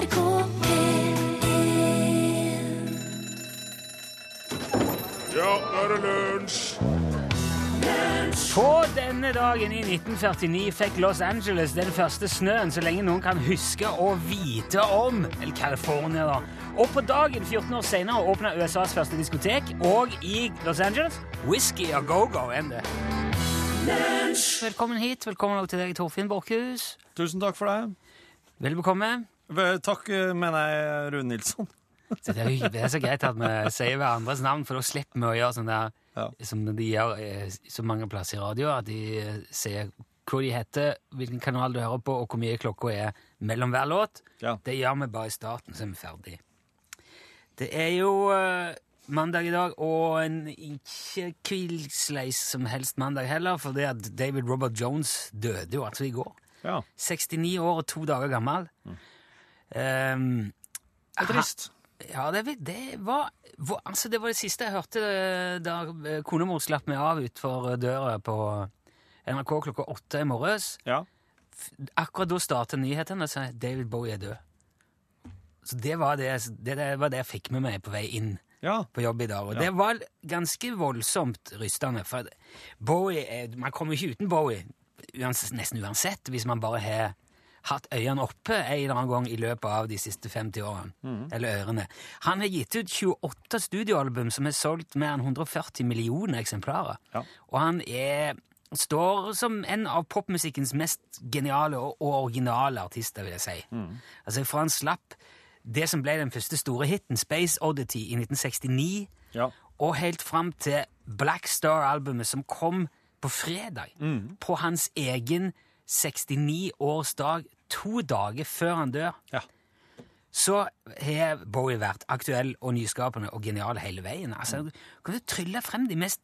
NRK P1 Ja, nå er det lunsj! På denne dagen i 1949 fikk Los Angeles den første snøen så lenge noen kan huske og vite om. Eller California, da. Og på dagen 14 år senere åpna USAs første diskotek, og i Los Angeles Whisky og go-go enn det. Velkommen hit. Velkommen til deg, Torfinn Borchhus. Tusen takk for det. Vel bekomme. Takk, eh, mener jeg, Rune Nilsson. Så det, er, jo- det er så greit at vi sier hverandres navn, for da slipper vi å gjøre sånn der Ja. som de gjør eh, så mange plasser i radio, at de eh, sier hva de heter, hvilken kanal du hører på, og hvor mye klokka er mellom hver låt. Ja. Det gjør vi bare i starten, så er vi ferdig. Det er jo eh, mandag i dag, og en ikke hvilsleis som helst mandag heller, for det at David Robert Jones døde jo altså i går. Ja, 69 år og to dager gammel. Um, det er trist. ja, det, det, var, Altså, det var det siste jeg hørte eh, da eh, konemor slapp meg av utfor døra på NRK klokka åtte i morges. Ja. Akkurat da startet nyhetene og sa David Bowie er død. Så det var det, det, det var det jeg fikk med meg på vei inn ja. på jobb i dag. Og Ja. det var ganske voldsomt rystende. For Bowie er, Man kommer ikke uten Bowie, uans, nesten uansett, hvis man bare har hatt øynene oppe en eller annen gang i løpet av de siste 50 årene. Mm. Eller ørene. Han har gitt ut 28 studioalbum som har solgt mer enn 140 millioner eksemplarer. Ja. Og han er, står som en av popmusikkens mest geniale og, originale artister, vil jeg si. Mm. Altså, for han slapp det som ble den første store hiten, Space Oddity, i 1969, Ja. og helt fram til Black Star-albumet, som kom på fredag, på hans egen 69-årsdag, to dager før han dør, Ja. så har Bowie vært aktuell og nyskapende og genial hele veien. Altså, du kan du trylle frem de mest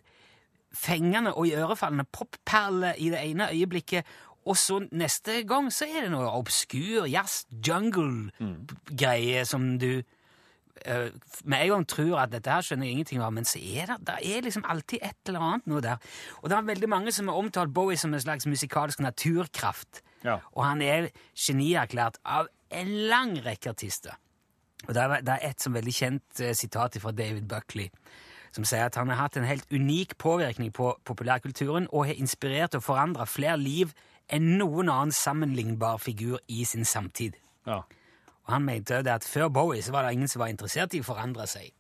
fengende og iørefallende popperler i det ene øyeblikket, og så neste gang så er det noe obskur jazz, jungle-greie som du med en gang tror at dette her skjønner jeg ingenting av, men så er det, det er liksom alltid et eller annet noe der. Og det er veldig mange som har omtalt Bowie som en slags musikalsk naturkraft. Ja. Og han er genierklært av en lang rekke artister. Og det er, det er et som veldig kjent eh, sitat fra David Buckley, som sier at han har hatt en helt unik påvirkning på populærkulturen og har inspirert og forandra flere liv enn noen annen sammenlignbar figur i sin samtid. Ja. Og han mente det at før Bowie så var det ingen som var interessert i å forandre seg.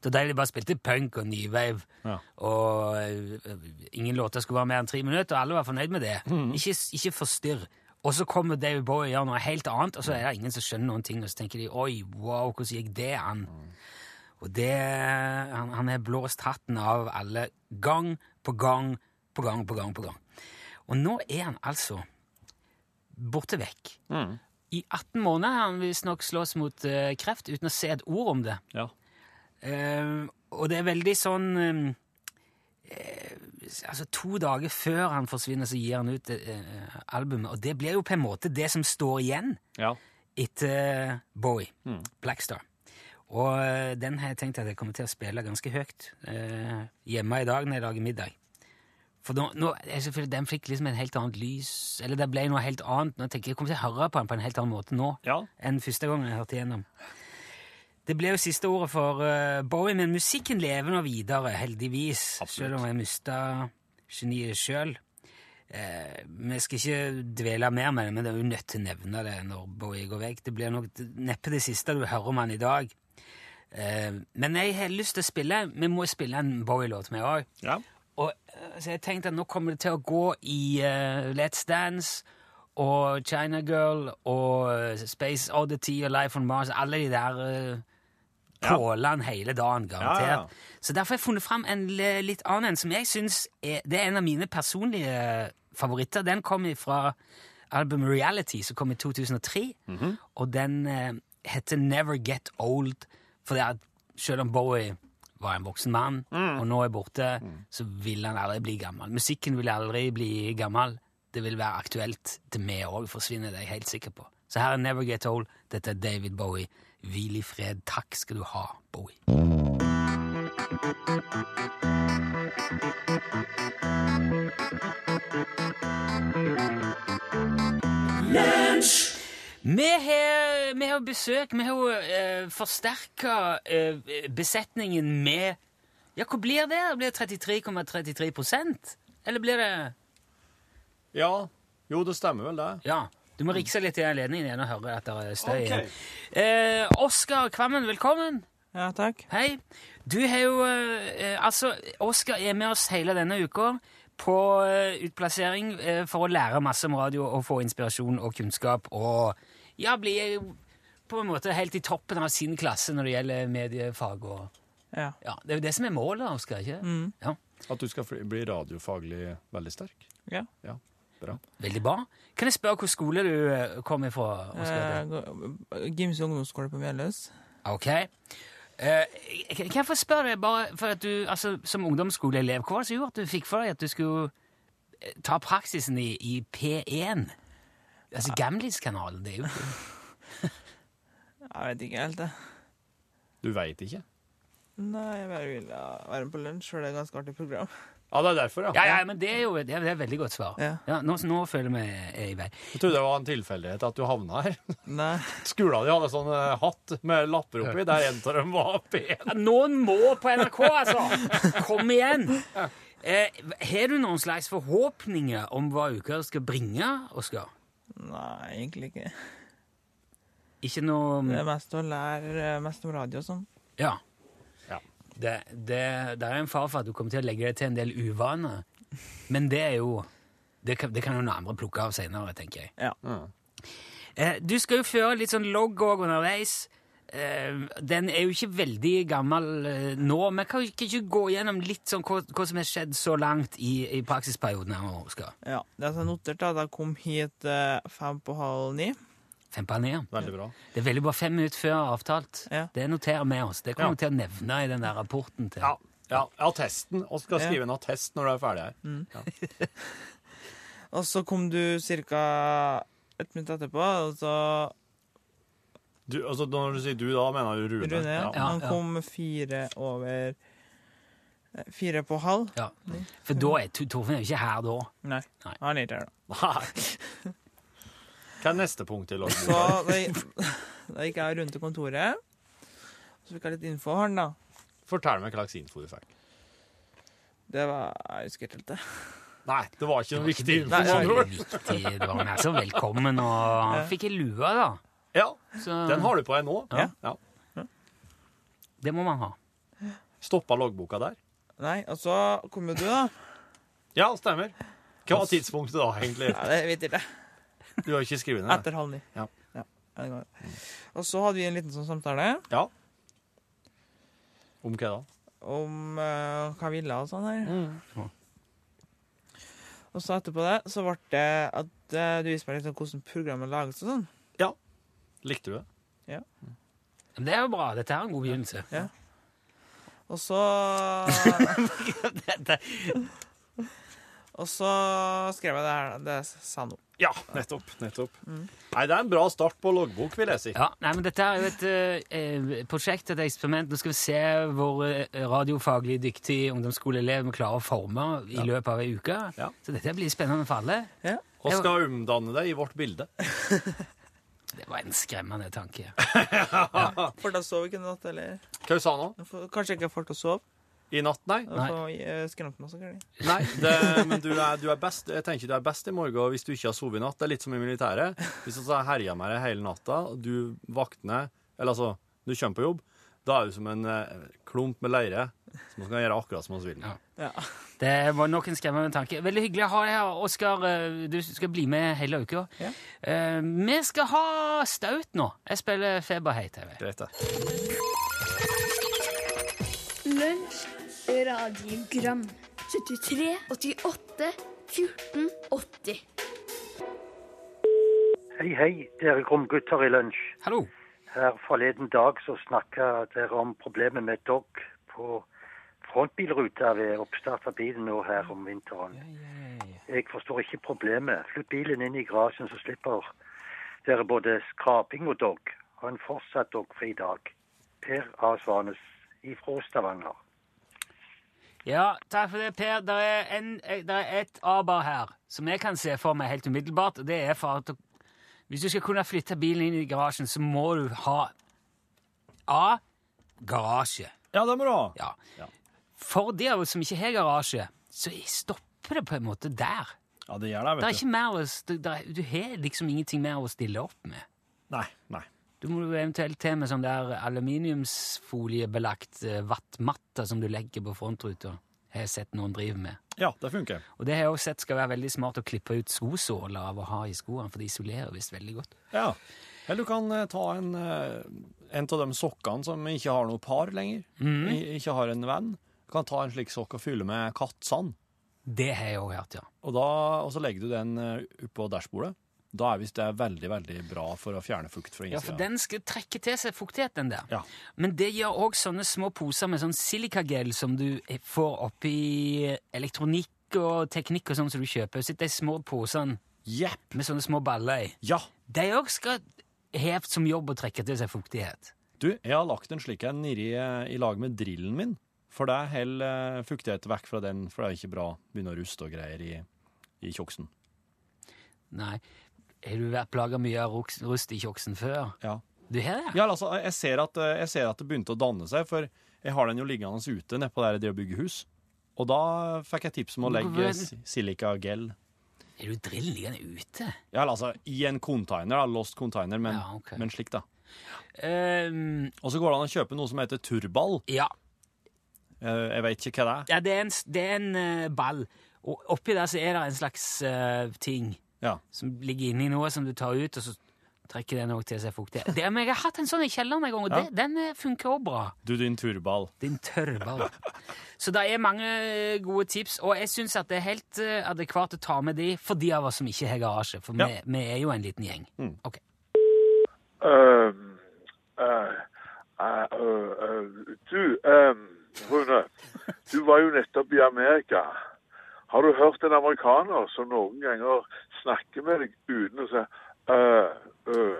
Da de bare spilte punk og nyveiv, Ja. og øh, ingen låter skulle være mer enn tre minutter, og alle var fornøyd med det. Ikke, ikke forstyrr. Og så kommer David Bowie og gjør noe helt annet, og så er det ingen som skjønner noen ting, og så tenker de oi, wow, hvordan gikk det an? Og det Han, han har blåst hatten av alle gang på gang på gang på gang på gang. Og nå er han altså borte vekk. I 18 måneder har han visstnok slåss mot eh, kreft uten å se et ord om det. Ja. Eh, og det er veldig sånn eh, eh, Altså, to dager før han forsvinner, så gir han ut eh, albumet. Og det blir jo på en måte det som står igjen Ja. etter Bowie. Blackstar. Og eh, den har jeg tenkt at jeg kommer til å spille ganske høyt eh, hjemme i dag når jeg lager middag. For nå, nå jeg selvfølgelig, Den fikk liksom en helt annet lys, eller det ble noe helt annet. Nå tenker Jeg jeg kommer til å høre på den på en helt annen måte nå Ja. enn første gang jeg hørte igjennom. Det ble jo siste ordet for uh, Bowie, men musikken lever nå videre, heldigvis. Absolutt. Selv om jeg mista geniet sjøl. Eh, vi skal ikke dvele mer med det, men det er jo nødt til å nevne det når Bowie går vekk. Det blir nok neppe det siste du hører om han i dag. Eh, men jeg har lyst til å spille Vi må spille en Bowie-låt med òg. Ja. Og eh, så jeg tenkte at nå kommer det til å gå i uh, Let's Dance og China Girl og eh, Space Oddity og Life on Mars. Alle de der uh, Ja. hele dagen, garantert. Ja, ja. Så derfor har jeg funnet fram en litt annen en som jeg syns er, det er en av mine personlige favoritter. Den kom fra albumet Reality, som kom i 2003. Mhm. Og den uh, heter Never Get Old, for det er, selv om Bowie var en voksen mann, Mm. og nå er borte, så vil han aldri bli gammel. Musikken vil aldri bli gammel. Det vil være aktuelt til vi òg forsvinner, det er jeg helt sikker på. Så her er Never Get Old. Dette er David Bowie. Hvil i fred. Takk skal du ha, Bowie. Vi har, vi har besøk, vi har jo eh, forsterka uh, besetningen med Ja, hva blir det? Blir det 33,33 prosent? Eller blir det Ja. Jo, det stemmer vel, det. Ja. Du må rikse litt i ledningen igjen og høre at det er støy. Ok. igjen. Eh, Oskar Kvammen, velkommen. Ja, takk. Hei. Du har jo eh, Altså, Oskar er med oss hele denne uka på eh, utplassering eh, for å lære masse om radio og få inspirasjon og kunnskap og ja, bli på en måte helt i toppen av sin klasse når det gjelder mediefag og Ja. Ja, Det er jo det som er målet, Oskar, ikke Mm. Ja, At du skal bli radiofaglig veldig sterk. ja. Ja, bra. Veldig bra. Kan jeg spørre hvilken skole du eh, kom ifra? Oskar? Eh, Gims ungdomsskole på Mjølløs. Ok. Eh, kan jeg få spørre deg, bare for at du, altså, som ungdomsskoleelev, hva var det som gjorde at du fikk for deg at du skulle eh, ta praksisen i, i P1? Altså Gamlis-kanalen, det er jo Jeg vet ikke helt, det. Du veit ikke? Nei, jeg bare vil være med på lunsj, for det er et ganske artig program. Ja, det er derfor, ja. Ja, ja, men det er jo det er, det er et veldig godt svar. Ja. nå, nå føler vi er i vei. Jeg trodde det var en tilfeldighet at du havna her. Nei. Skolen din hadde sånn eh, hatt med lapper oppi, der en av dem var P1. Ja, Noen må på NRK, altså! Kom igjen! Eh, har du noen slags forhåpninger om hva uka skal bringe, Oskar? Nei, egentlig ikke. Ikke noe Det er mest å lære eh, mest om radio og sånn. Ja. Ja. Det, det, det er en fare for at du kommer til å legge deg til en del uvaner. Men det er jo Det kan, det kan jo noen andre plukke av senere, tenker jeg. Ja. Mm. Eh, du skal jo føre litt sånn logg òg underveis. Eh, den er jo ikke veldig gammel eh, nå, men kan vi ikke gå gjennom litt sånn hva, hva som har skjedd så langt i, i praksisperioden her Oskar? ja. Det er så notert at jeg kom hit eh, fem på halv ni. Fem på halv ni, ja. Veldig bra. Det er veldig bra fem minutter før avtalt. Ja. Det noterer vi oss. Det kommer Ja. vi til å nevne i den der rapporten til Ja, ja attesten. Og skal Ja. skrive en attest når du er ferdig her. Og så kom du ca. et minutt etterpå, og så Du, altså, når du sier du, da mener du Rune? Rune. Ja. Han kom fire over eh, Fire på halv. Ja. For da er Tor- Torfinn er jo ikke her da. Nei, Nei. han er ikke her, da. Nei. Hva er neste punkt i Så da, da gikk jeg rundt til kontoret. Så fikk jeg litt info av han, da. Fortell meg hva slags info du fikk. Det var Jeg husker ikke helt det. Nei, det var ikke noe viktig info. Nei, det var. Viktig. Det var han er så velkommen, og han fikk ei lue, da. Ja, Så den har du på deg nå. Ja. ja. det må man ha. Stoppa loggboka der? Nei, og så kom jo du, da. Ja, stemmer. Hva var tidspunktet da, egentlig? Ja, det vet jeg ikke. Du har ikke skrevet ned? Etter halv ni. Ja. Ja, det går. Og så hadde vi en liten sånn samtale Ja. Om hva da? om eh, hva vi ville og sånn her. Ja. Og så etterpå det så ble det at eh, du viste meg litt om hvordan programmet lages og sånn. Likte du det? Men det er jo bra. Dette er en god begynnelse. Ja. Og så Og så skrev jeg det her. Det sa noe. Ja, nettopp. nettopp. Nei, det er en bra start på loggbok, vil jeg si. Ja, nei, men Dette er jo et eh, prosjekt, et eksperiment. Nå skal vi se hvor eh, radiofaglig dyktig ungdomsskoleelev vi klarer å forme i løpet av ei uke. Ja. Så dette blir spennende for alle. Og skal omdanne det i vårt bilde. Det var en skremmende tanke. Får til å sove ikke i natt, eller Hva du sa nå? Får- Kanskje ikke får til å sove? I natt, nei? Nei. eh. Nei, det, men du er, du er best Jeg tenker du er best i morgen hvis du ikke har sovet i natt. Det er litt som i militæret. Hvis du har herja med deg hele natta, og du vakner Eller altså, du kommer på jobb, da er du som en eh, klump med leire som kan gjøre akkurat som man vil. Ja. Ja. Det var nok en skremmende tanke. Veldig hyggelig å ha deg her, Oskar. Eh, Du skal bli med hele uka. Ja. Uh, vi skal ha staut nå. Jeg spiller Feberheit TV. Greit, da. Lunsj, radiogram 73, 88, 14, 80 Hei, hei, dere krumgutter i lunsj. Hallo. Her forleden dag så snakka dere om problemet med dog på frontbilruta ved oppstart av bilen nå her om vinteren. Jeg forstår ikke problemet. Flytt bilen inn i garasjen, så slipper dere både skraping og dog. Ha en fortsatt dogfri dag. Per A. Svanes ifra Stavanger. Ja, takk for det, Per. Det er, en, eh, der er et aber her som jeg kan se for meg helt umiddelbart. og Det er for at Hvis du skal kunne flytte bilen inn i garasjen, så må du ha A. Garasje. Ja, det må du ha. Ja. For de av oss som ikke har garasje, så stopper det på en måte der. Ja, det gjør det, Det er vet ikke mer å, du, det er, du har liksom ingenting mer å stille opp med. Nei, nei. Du må jo eventuelt til med sånn der aluminiumsfoliebelagt eh, vattmatte som du legger på frontruta. Har jeg sett noen drive med. Ja, det funker. Og det har jeg også sett skal være veldig smart å klippe ut skosåler av å ha i skoene, for de isolerer visst veldig godt. Ja. Eller du kan eh, ta en, eh, en av de sokkene som ikke har noe par lenger. mm. Ikke har en venn. Kan ta en slik sokk og fylle med kattsand. Det har jeg òg hørt, ja. Og, da, og så legger du den eh, oppå dashbordet. Da er visst det veldig, veldig bra for å fjerne fukt fra Ja, for den skal trekke til seg fuktighet, den der. Ja. Men det gjør òg sånne små poser med sånn silikagel som du får oppi elektronikk og teknikk og sånn som du kjøper. Sitter de små posene yep. med sånne små baller i. Ja. De òg skal ha som jobb å trekke til seg fuktighet. Du, jeg har lagt en slik en nedi eh, i lag med drillen min. For det holder eh, fuktighet vekk fra den, for det er ikke bra å begynne å ruste og greier i, i kjoksen. Nei. Har du vært plaga mye av rust i kjoksen før? Ja. Du har det? Ja, altså, jeg ser, at, eh, jeg ser at det begynte å danne seg, for jeg har den jo liggende ute nede på der det å bygge hus. Og da fikk jeg tips om å legge silikagel. Er du drill liggende ute? Ja, altså, i en container, da, lost container, men, Ja, okay. men slik da. Um, Og så går det an å kjøpe noe som heter turball. ja. Eh, Jeg vet ikke hva det er. ja, det er en, det er en eh, ball. Og oppi der så er det en slags uh, ting Ja. som ligger inni noe som du tar ut, og så trekker den òg til seg fuktig. Det, men jeg har hatt en sånn i kjelleren en gang, og Ja. det, den funker òg bra. Du, din turball. Din tørrball. Så det er mange gode tips, og jeg syns at det er helt adekvat å ta med de for de av oss som ikke har garasje, for Ja. vi, vi er jo en liten gjeng. Mm. Ok. Øhm, uh, uh, uh, du, øhm, Rune. Du var jo nettopp i Amerika. Har du hørt en amerikaner som noen ganger snakker med deg uten å si øh, øh.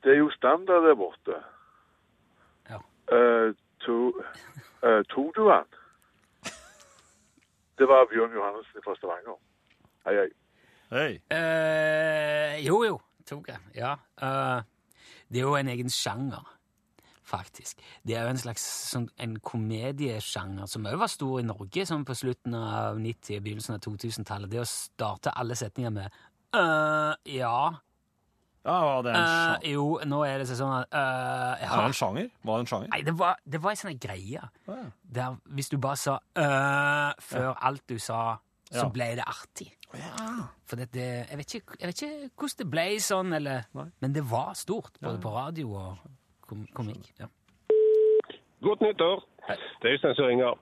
Det er jo standard der borte. Ja. Uh, to, uh, tok du han? Det var Bjørn Johannessen fra Stavanger. Hei, hei. Hei. Uh, jo, jo, tok jeg. Ja. Eh, det er jo en egen sjanger, faktisk. Det er jo en slags sånn, en komediesjanger som òg var stor i Norge sånn på slutten av 90- og begynnelsen av 2000-tallet. Det å starte alle setninger med «Øh, ja, Ja, var det en, sjanger? Uh, jo, nå er det sånn at øh, er ja. det en sjanger? Var det en sjanger? Nei, det var, det var en sånn greie. Ja. Der hvis du bare sa øh, før alt du sa, så Ja. ble det artig. For det, det, jeg, vet ikke, jeg vet ikke hvordan det ble sånn, eller, Nei. men det var stort, både på radio og kom, komikk. Ja. Godt nyttår. Det er Øystein som ringer.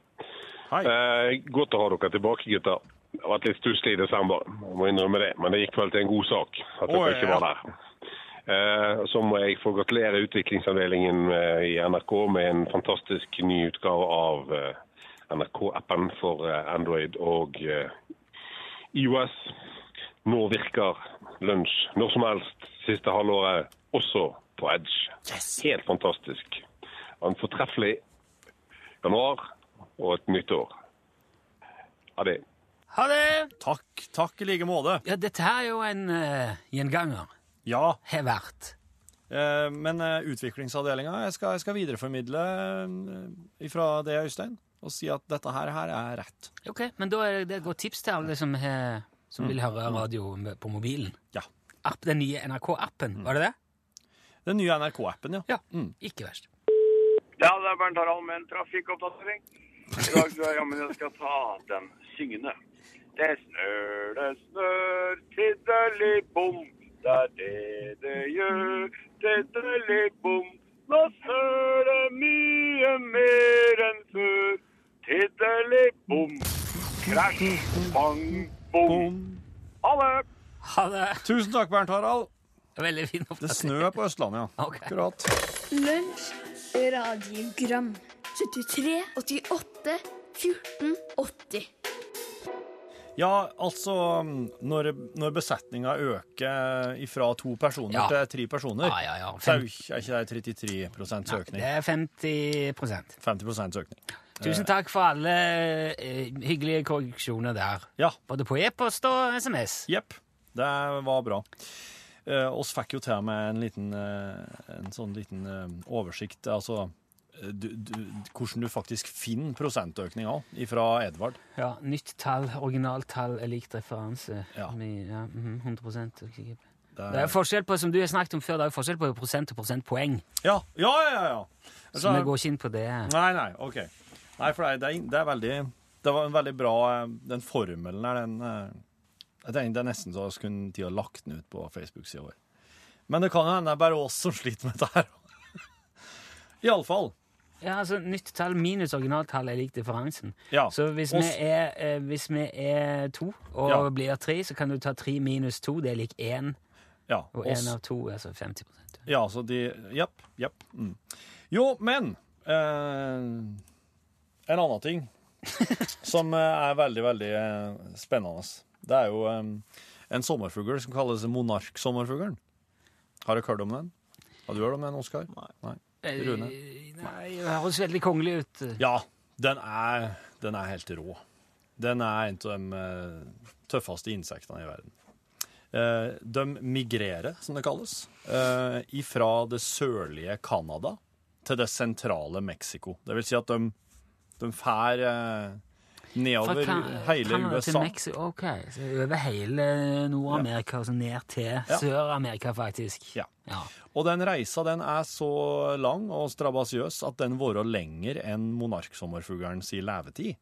Hei. Eh, godt å ha dere tilbake, gutter. Det har vært litt stusslig i desember, jeg må innrømme det. Men det gikk vel til en god sak at dere ikke var der. Eh, så må jeg få gratulere utviklingsavdelingen eh, i NRK med en fantastisk ny utgave av eh, NRK-appen for eh, Android og IOS. Nå virker lunsj når som helst siste halvåret, også på Edge. Helt fantastisk. En fortreffelig januar og et nytt år. Ha det. Ha det! Takk, takk i like måte. Ja, dette her er jo en uh, gjenganger. Ja, Har vært. eh, men uh, utviklingsavdelinga, jeg skal, jeg skal videreformidle uh, fra det, Øystein, og si at dette her, her er rett. Ok, Men da er det et godt tips til alle som, som vil høre radio på mobilen. Ja. App, den nye NRK-appen, var det det? Den nye NRK-appen, ja. Ja. Mm. Ikke verst. Ja, det er Bernt Harald med en trafikkoppdatering. I dag tror jeg jammen jeg skal ta den syngende. Det snør, det snør, tiddeli-bom. Det er det det gjør, tiddeli-bom. Nå snør det mye mer enn før. Tiddeli-bom. Krasj, bang, bom. Ha det! Ha det! Tusen takk, Bernt Harald. Veldig fin Det oppdatering. snør på Østlandet, ja. Okay. Akkurat. Lunsj, radiogram 73, 88, 14, 80 Ja, altså Når, når besetninga øker fra to personer Ja. til tre personer, Ja, ja, ja. så er ikke- er ikke det 33% søkning. Det er 50% 50% søkning. Tusen takk for alle eh, hyggelige korreksjoner der. Ja. Både på e-post og SMS. Jepp. Det var bra. Eh, oss fikk jo til med en liten eh, en sånn liten eh, oversikt, altså eh, du, du, hvordan du faktisk finner prosentøkninga fra Edvard. Ja, nytt tall, originaltall er likt referanse. Ja. Med, ja, mhm, 100 ok. Det Det er forskjell på, som du har snakket om før, det er forskjell på prosent og prosentpoeng. Ja, ja, ja! ja, ja. Så vi går ikke inn på det. Nei, nei, ok. Nei, for det, er- det, er, veldig Det var en veldig bra Den formelen er den Jeg tenker det er nesten så jeg skulle tid å lagt den ut på Facebook-sida vår. Men det kan jo hende det er bare oss som sliter med dette her. Iallfall. Ja, altså Nytt tall minus originaltall er lik differansen. Ja. Så hvis vi, er, eh, hvis vi er to og Ja. blir tre, så kan du ta tre minus to, det er lik én. Ja, Og én av to er altså 50% Ja, så de Jepp. Jepp. Mm. Jo, men eh, En annen ting som eh, er veldig, veldig eh, spennende, det er jo um, en sommerfugl som kalles monarksommerfuglen. Har dere hørt om den? Har du hørt om den, Oskar? Nei. Rune? Eh, Nei, det høres veldig kongelig ut. Ja, den er, den er helt rå. Den er en av de eh, tøffeste insektene i verden. Eh, de migrerer, som det kalles, uh, fra det sørlige Canada til det sentrale Mexico. Det vil si at de, de fær eh, nedover hele USA. Ok. Så over hele Nord-Amerika og så ned til Ja. Sør-Amerika, faktisk. Ja. Ja. Og den reisa den er så lang og strabasiøs at den varer lenger enn monarksommerfuglen sin levetid.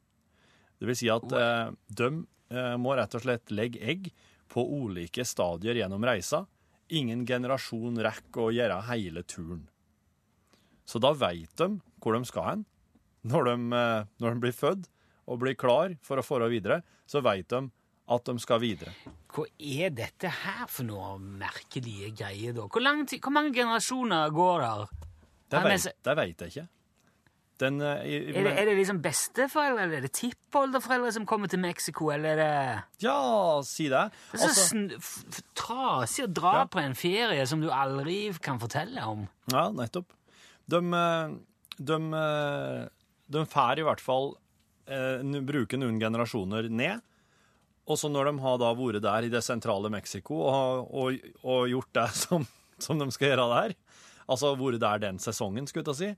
Det vil si at eh, de eh, må rett og slett legge egg på ulike stadier gjennom reisa. Ingen generasjon rekker å gjøre hele turen. Så da veit de hvor de skal hen. Når de, eh, når de blir født og blir klar for å fare videre, så veit de at de skal videre. Hva er dette her for noe merkelige greier, da? Hvor, lang tid, hvor mange generasjoner går der? Det veit jeg ikke. Den, eh, i, i- Er det, er det liksom besteforeldre, eller er det tippolderforeldre som kommer til Mexico, eller er det Ja, si det. Det er så trasig å dra Ja. på en ferie som du aldri kan fortelle om. ja, nettopp. De, de, de, eh, de fær i hvert fall eh, bruke noen generasjoner ned. Og så når de har da vært der i det sentrale Mexico og, og, og gjort det som, som de skal gjøre der, altså vært der den sesongen, skulle jeg si,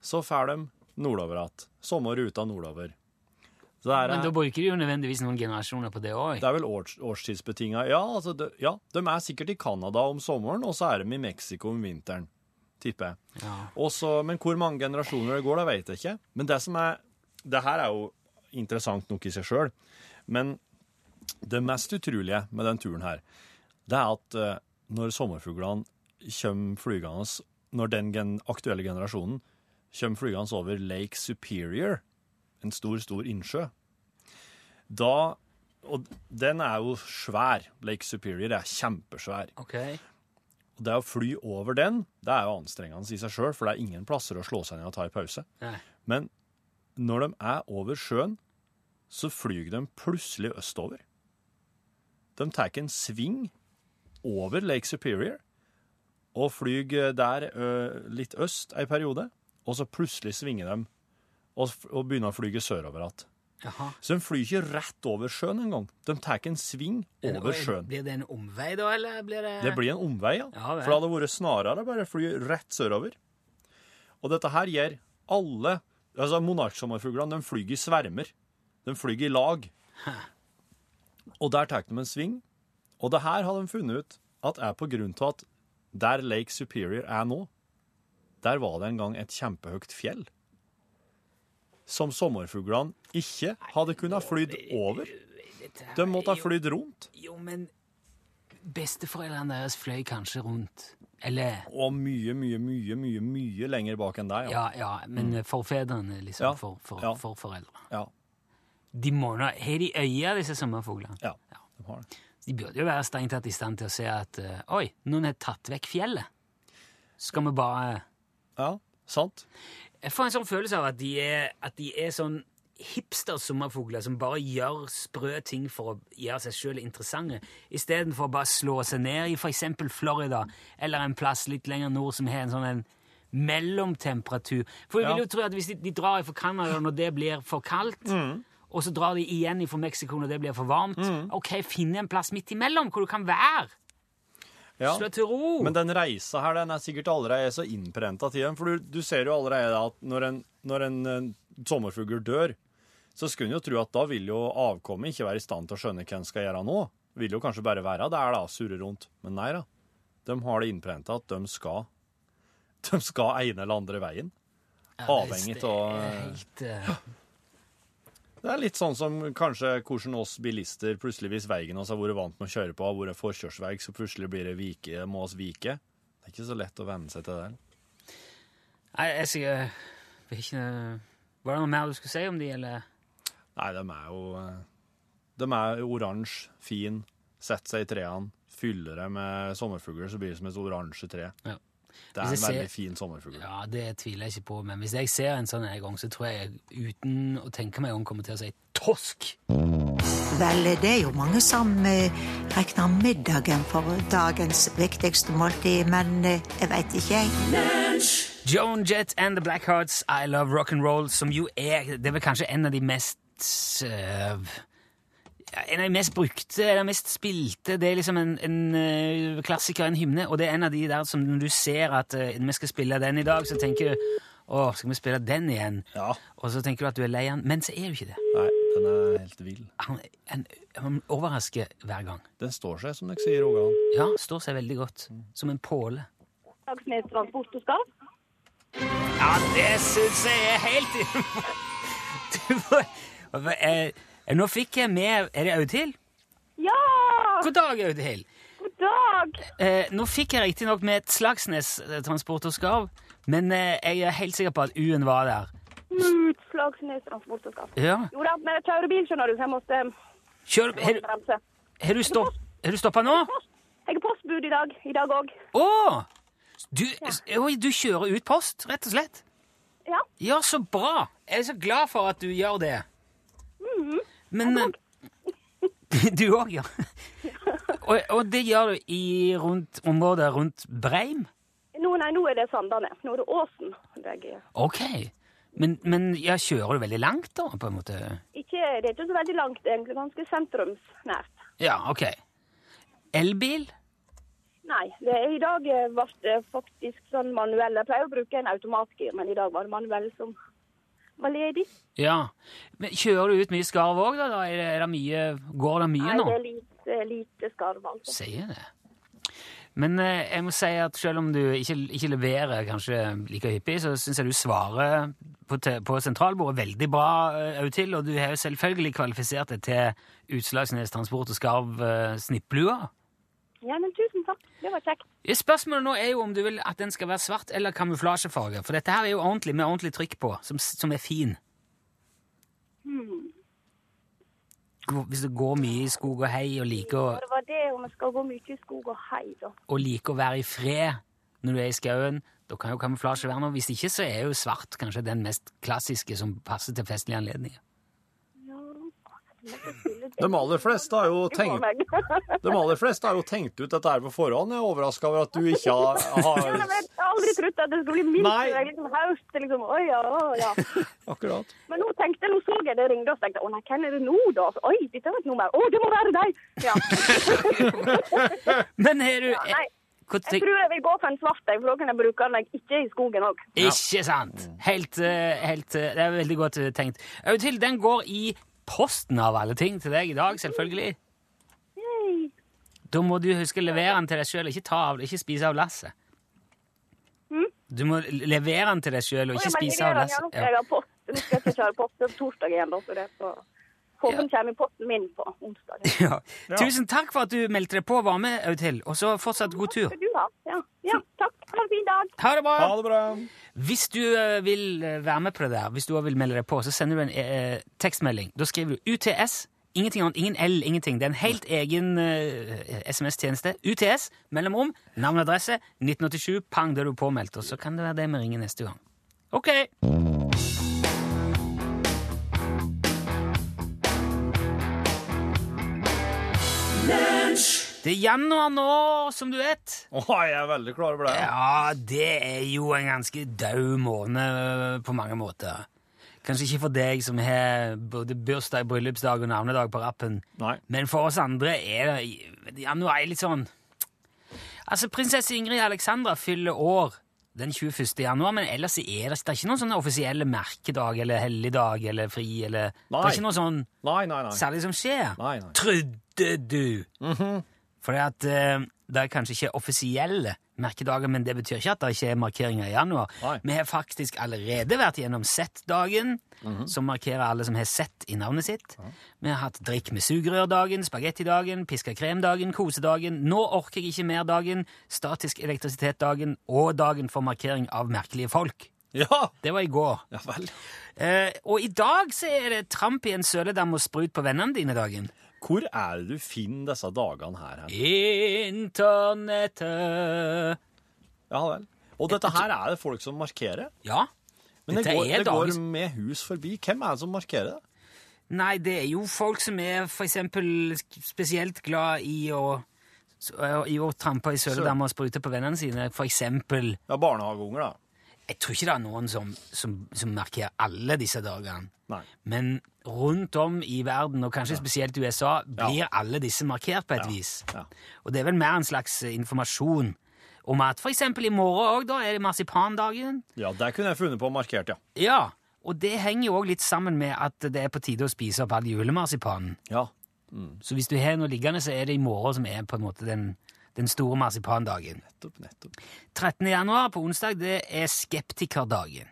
så får de nordover igjen. Sommerruta nordover. Så det er, Men da bruker de jo nødvendigvis noen generasjoner på det òg. Det er vel års, årstidsbetinga. Ja, altså, de, ja, de er sikkert i Canada om sommeren, og så er de i Mexico om vinteren. Tipper jeg. Ja. Men hvor mange generasjoner det går, det vet jeg ikke. Men det som er Det her er jo interessant nok i seg sjøl. Men det mest utrolige med den turen her, det er at eh, når sommerfuglene kommer flygende Når den gen aktuelle generasjonen kommer flygende over Lake Superior, en stor, stor innsjø, da Og den er jo svær. Lake Superior er kjempesvær. Ok. Og det å fly over den, det er jo anstrengende i seg sjøl, for det er ingen plasser å slå seg ned og ta en pause. Nei. Men når de er over sjøen, så flyr de plutselig østover. De tar en sving over Lake Superior og flyr der ø, litt øst en periode, og så plutselig svinger de og, og begynner å flyge sørover igjen. Så de flyr ikke rett over sjøen engang. De tar en sving over sjøen. Blir det en omvei, da, eller blir det Det blir en omvei, ja. Ja. For det hadde vært snarere bare å fly rett sørover. Og dette her gjør alle altså Monarksommerfuglene de flyr i svermer. De flyr i lag. Og der tar de en sving. Og det her har de funnet ut at er på grunn til at der Lake Superior er nå, der var det en gang et kjempehøyt fjell. Som sommerfuglene ikke hadde kunnet flydd over. De måtte ha flydd rundt. Jo, men besteforeldrene deres fløy kanskje rundt. Eller Og mye, mye, mye, mye mye lenger bak enn deg. Ja, ja, men forfedrene, liksom. Ja, For, for, ja. for foreldre. ja. De må nå Har de øye, disse sommerfuglene? Ja, de har det. De burde jo være strengt tatt i stand til å se at uh, Oi, noen har tatt vekk fjellet. Skal vi bare Ja, sant? Jeg får en sånn følelse av at de er, at de er sånn hipster-sommerfugler som bare gjør sprø ting for å gjøre seg sjøl interessante, istedenfor å bare slå seg ned i f.eks. Florida eller en plass litt lenger nord som har en sånn en mellomtemperatur. For jeg vil jo tro at hvis de, de drar fra Canada når det blir for kaldt, og så drar de igjen fra Mexico når det blir for varmt, ok, Finn en plass midt imellom hvor du kan være. Ja. Slå til ro! Men den reisa her, den er sikkert allerede så innprenta til dem. For du, du ser jo allerede at når en, når en, eh, sommerfugl dør, så skulle en jo tro at da vil jo avkommet ikke være i stand til å skjønne hva en skal gjøre nå. Vil jo kanskje bare være der, da, surre rundt. Men nei da. De har det innprenta at de skal De skal ene eller andre veien. Avhengig av helt, eh, Det er litt sånn som kanskje hvordan oss bilister plutselig, hvis veien oss har vært vant med å kjøre på, har vært forkjørsvei, så plutselig blir det vike, må oss vike. Det er ikke så lett å venne seg til det. Nei, jeg sier er ikke Var det noe mer du skulle si om det, eller? Nei, de er jo eh, De er oransje, fin, setter seg i trærne, fyller det med sommerfugler, så blir det som et oransje tre. Ja. Det er en veldig ser- fin sommerfugl. Ja, det tviler jeg ikke på, men hvis jeg ser en sånn en gang, så tror jeg uten å tenke meg om kommer til å si tosk. Vel, det er jo mange som eh, regner middagen for dagens viktigste måltid, men eh, jeg veit ikke, jeg. Joan Jett and The Blackhearts, I Love Rock'n'Roll, som jo er Det er vel kanskje en av de mest eh, ja, En av de mest brukte, eller mest spilte. Det er liksom en, en uh, klassiker, en hymne, og det er en av de der som når du ser at uh, vi skal spille den i dag, så tenker du å, skal vi spille den igjen? Ja. Og så tenker du at du er lei den, men så er du ikke det. Nei, den er helt vill. Han, han, han overrasker hver gang. Den står seg, som dere sier, Rogaland. Ja, står seg veldig godt. Som en påle. Og skarv. Ja, det syns jeg er helt Du får- Nå fikk jeg med Er det Audhild? Ja! God dag, Audhild. God dag! Eh, nå fikk jeg riktignok med et Slagsnes eh, transport og skarv, men eh, jeg er helt sikker på at U-en var der. Utslagsnes transport og skarv. Ja. Jo da, men jeg kjører bil, skjønner du, så jeg måtte Kjør, har, du- bremse. har du stopp, har du stoppa nå? Jeg har postbud i dag. I dag òg. Å! Du, oi, du kjører ut post, rett og slett? Ja. Ja, så bra! Jeg er så glad for at du gjør det. Men eh, Du òg, ja. og, og det gjør du i rundt, området rundt Breim? Nå, nei, nå er det Sandane. Nå er det Åsen. Ok. Men, men ja, kjører du veldig langt, da? på en måte? ikke, det er ikke så veldig langt, egentlig. Ganske sentrumsnært. Ja, ok. Elbil? Nei, det i dag eh, ble det faktisk sånn manuell. Jeg pleier å bruke en automatgir, men i dag var det manuell som var ledig. Ja. Men Kjører du ut mye skarv òg, da? Er det, det mye, går det mye Nei, nå? det er lite, lite skarv, altså. Sier det. Men eh, jeg må si at selv om du ikke, ikke leverer kanskje like hyppig, så syns jeg du svarer på, på sentralbordet veldig bra, eh, til, og du har jo selvfølgelig kvalifisert deg til Utslagsnes Transport og Skarv eh, snipplua. Ja, men tusen takk. Det var kjekt. Spørsmålet nå er jo om du vil at den skal være svart eller kamuflasjefarge, for dette her er jo ordentlig med ordentlig trykk på, som, som er fin. Hmm. Hvis du går mye i skog og hei og liker å Det var det om jeg skal gå mye i skog og hei, da. og liker å være i fred når du er i skauen, da kan jo kamuflasje være noe. Hvis ikke, så er jo svart kanskje den mest klassiske som passer til festlige anledninger. De aller fleste har jo tenkt, de aller fleste har jo tenkt ut dette her på forhånd. Jeg er overraska over at du ikke har, har jeg har aldri trodd at det skulle bli mildt. Nei. Er liksom høst, liksom. Oi, ja, ja. Akkurat. Men nå tenkte jeg, nå så jeg det ringte, og tenkte å nei, hvem er det nå da? Så, Oi, dette var et nummer. Å, det må være deg! Ja. Men har du ja Jeg tror jeg vil gå for en svart, jeg, for da kan jeg bruke den ikke i skogen òg. Ikke sant? Helt, eh, helt eh, Det er veldig godt eh, tenkt. Audhild, den går i posten av alle ting til deg i dag, selvfølgelig. Da må du huske å levere den til deg sjøl, ikke, ta av, ikke spise av lasset. Du må levere den til deg sjøl og ikke spise av Ja, lasset. jeg har post. jeg skal ikke ha post torsdag igjen, da, så det er så... Håper den kommer i posten min på onsdag. Ja. Tusen takk for at du meldte deg på og var med, Audhild. og så fortsatt god tur. Du har. Ja. ja, takk. Ha en fin dag. Ha det bra! Ha det bra. Hvis du eh, vil eh, være med på det der, hvis du også vil melde deg på, så sender du en eh, tekstmelding. Da skriver du UTS. Ingenting annet, ingen L, ingenting. Det er en helt egen uh, SMS-tjeneste. UTS, mellomrom, navn og adresse, 1987, pang, da er du påmeldt. Og så kan det være det vi ringer neste gang. Ok! Det er januar nå, som du vet. Å, jeg er veldig klar over det. Ja, det er jo en ganske død måned på mange måter. Kanskje ikke for deg som har både bursdag, bryllupsdag og navnedag på rappen, Nei. men for oss andre er det januar er litt sånn Altså, Prinsesse Ingrid Alexandra fyller år den 21. januar, men ellers er det, det er ikke noen sånn offisielle merkedag eller helligdag eller fri eller Det Nei. er ikke noe sånn Nei, nei, nei. særlig som skjer. Nei, nei. Trodde du! Mhm. Fordi at eh, det er kanskje ikke offisielle merkedager, men det betyr ikke at det ikke er markeringer i januar. Nei. Vi har faktisk allerede vært gjennom Z-dagen, Mhm. som markerer alle som har sett i navnet sitt. Vi har hatt drikk med sugerørdagen, spagettidagen, piska kremdagen, kosedagen, nå orker jeg ikke mer-dagen, statisk elektrisitet-dagen og dagen for markering av merkelige folk. Ja! Det var i går. Ja vel. Eh, og i dag så er det tramp i en søledam og sprut på vennene dine-dagen. Hvor er det du finner disse dagene her? hen? Internettet Ja vel. Og dette her er det folk som markerer? Ja. Men det går, det går med hus forbi. Hvem er det som markerer det? Nei, det er jo folk som er eksempel spesielt glad i å i å trampe i søledammer og sprute på vennene sine, eksempel. Ja, barnehageunger, da. Jeg tror ikke det er noen som, som, som markerer alle disse dagene. Nei. Men rundt om i verden, og kanskje spesielt i USA, blir alle disse markert på et vis. Ja. Og det er vel mer en slags informasjon om at eksempel i morgen òg, da er det marsipandagen. Ja, der kunne jeg funnet på markert, ja. Ja, og det henger jo òg litt sammen med at det er på tide å spise opp all julemarsipanen. Ja. Så hvis du har noe liggende, så er det i morgen som er på en måte den, den store marsipandagen. Nettopp, nettopp. 13. januar på onsdag, det er skeptikerdagen.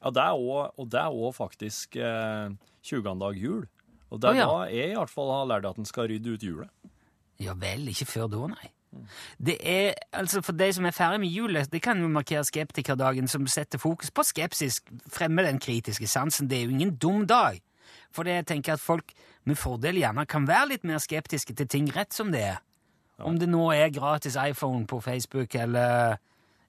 Ja, det er også, og det er òg faktisk eh, 20. dag jul. Og det er Å, ja. da jeg i hvert fall har lært at en skal rydde ut hjulet. Ja vel, ikke før da, nei. Det er, altså For de som er ferdig med julet, det kan jo markere skeptikerdagen, som setter fokus på skepsis, fremme den kritiske sansen. Det er jo ingen dum dag. For jeg tenker at folk med fordel gjerne kan være litt mer skeptiske til ting rett som det er. Om det nå er gratis iPhone på Facebook, eller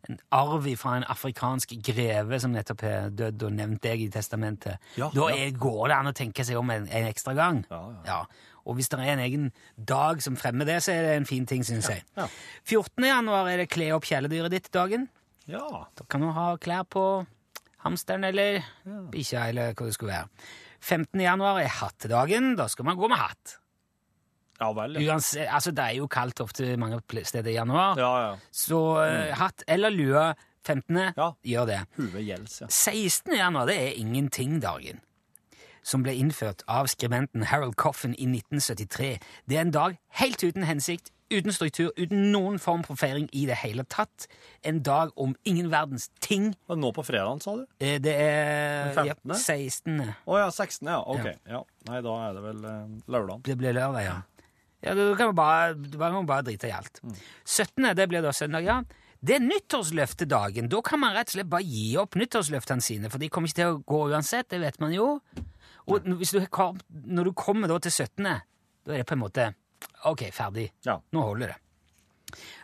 en arv fra en afrikansk greve som nettopp er dødd og nevnt deg i testamentet. Ja, da er, går det an å tenke seg om en, en ekstra gang. Ja, ja. Og hvis det er en egen dag som fremmer det, så er det en fin ting, syns jeg. ja. 14. januar er det kle opp kjæledyret ditt-dagen. Ja. Da kan du ha klær på hamsteren eller bikkja, eller hva det skulle være. 15. januar er hattedagen. Da skal man gå med hatt. Ja vel, ja. Uansett, altså Det er jo kaldt ofte mange steder i januar, Ja, ja. så eh, hatt eller lue 15. Ja. gjør det. Gjelds, ja. 16. januar det er ingenting-dagen, som ble innført av skribenten Harold Coffin i 1973. Det er en dag helt uten hensikt, uten struktur, uten noen form for feiring i det hele tatt. En dag om ingen verdens ting. Og nå på fredagen, sa du? Eh, Det er Den ja, 16. Å ja, 16. Ja, ok. Ja. Nei, da er det vel eh, lørdag. Det blir lørdag, ja. Ja, Da kan man bare, du kan man bare drite i alt. 17. det blir da søndag, ja. Det er nyttårsløftedagen. Da kan man rett og slett bare gi opp nyttårsløftene sine, for de kommer ikke til å gå uansett, det vet man jo. Og du, når du kommer da til 17., da er det på en måte OK, ferdig. Ja. Nå holder det.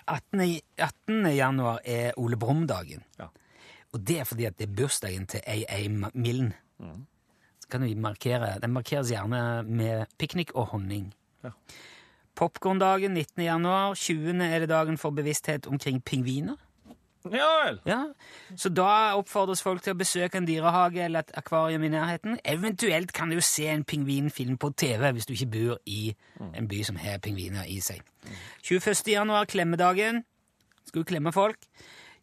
18. 18. januar er Ole Brumm-dagen. Ja. Og det er fordi at det er bursdagen til A.A. Milne. Så kan vi markere, Den markeres gjerne med piknik og honning. Ja. Popkorndagen 19. januar. 20. er det dagen for bevissthet omkring pingviner. Ja vel. Ja, Så da oppfordres folk til å besøke en dyrehage eller et akvarium i nærheten. Eventuelt kan du jo se en pingvinfilm på TV hvis du ikke bor i en by som har pingviner i seg. 21. januar, klemmedagen. Skal du klemme folk?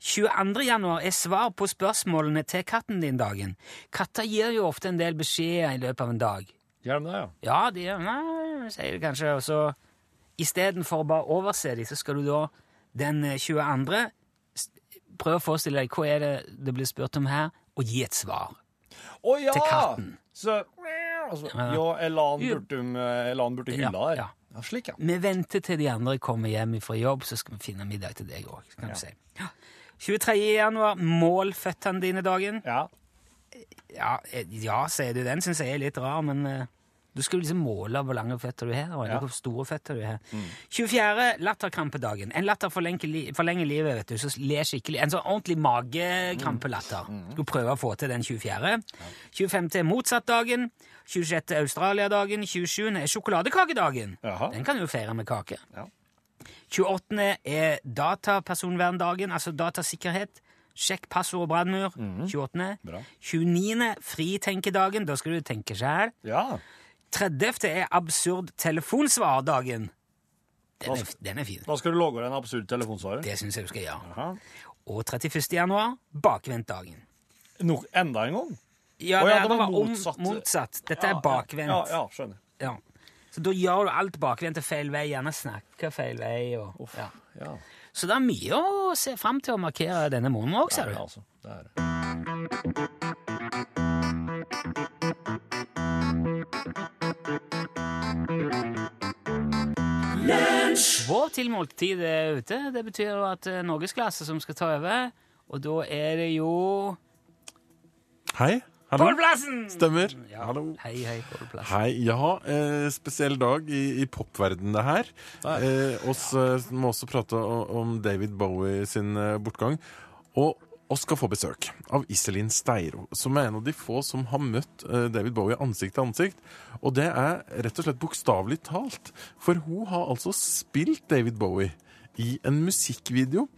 22. januar er svar på spørsmålene til katten din dagen. Katter gir jo ofte en del beskjeder i løpet av en dag. Gjør de det, ja? Ja, de gjør det. sier det kanskje. Og så istedenfor å bare overse dem, så skal du da den eh, 22. prøve å forestille deg hva er det det blir spurt om her, og gi et svar. Å ja! Til katten. Så, altså, Ja. ja, jeg burde, borti Ja, hylla der. ja. Ja, slik, ja. Vi venter til de andre kommer hjem fra jobb, så skal vi finne middag til deg òg. kan du si. Ja. 23. januar, mål føttene dine dagen. Ja. Ja, eh, ja sier du. Den syns jeg er litt rar, men eh, du skal liksom måle hvor lange føtter du har, og Ja. hvor store føtter du har. 24. latterkrampedagen. En latter forlenger, li forlenger livet, vet du, så ler skikkelig. En sånn ordentlig magekrampelatter. Skal prøve å få til den 24. 25. er motsatt-dagen. 26. er Australiadagen. 27. er sjokoladekakedagen. Jaha. Den kan du jo feire med kake. Ja. 28. er datapersonverndagen, altså datasikkerhet. Sjekk passord og brannmur. 28. Bra. 29. fritenkedagen. Da skal du tenke sjæl. Ja. 30. er absurd telefonsvardagen. Den er, den er fin. Da skal du logge en absurd telefonsvarer. Det syns jeg du skal gjøre. Og 31. januar, bakvendtdagen. No, enda en gang? Ja, Å det, ja, det det var motsatt. motsatt. Dette Ja, er bakvendt. Ja, ja, skjønner. Ja. Så da gjør du alt bakvendt til feil vei, gjerne snakker feil vei. Og, ja. Ja. Så det er mye å se fram til å markere denne måneden òg, ser du. Ja, altså, det er det. Vår til måltid er ute. Det betyr at det er norgesklasse som skal ta over. Og da er det jo Hei. Hallo. Pålplassen! Stemmer. Ja. Hallo. Hei, hei, Pålplassen. Hei, ja, eh, spesiell dag i, i popverdenen det her. Eh, oss eh, må også prate om David Bowie sin eh, bortgang. Og oss skal få besøk av Iselin Steiro, som er en av de få som har møtt eh, David Bowie ansikt til ansikt. Og det er rett og slett bokstavelig talt. For hun har altså spilt David Bowie i en musikkvideo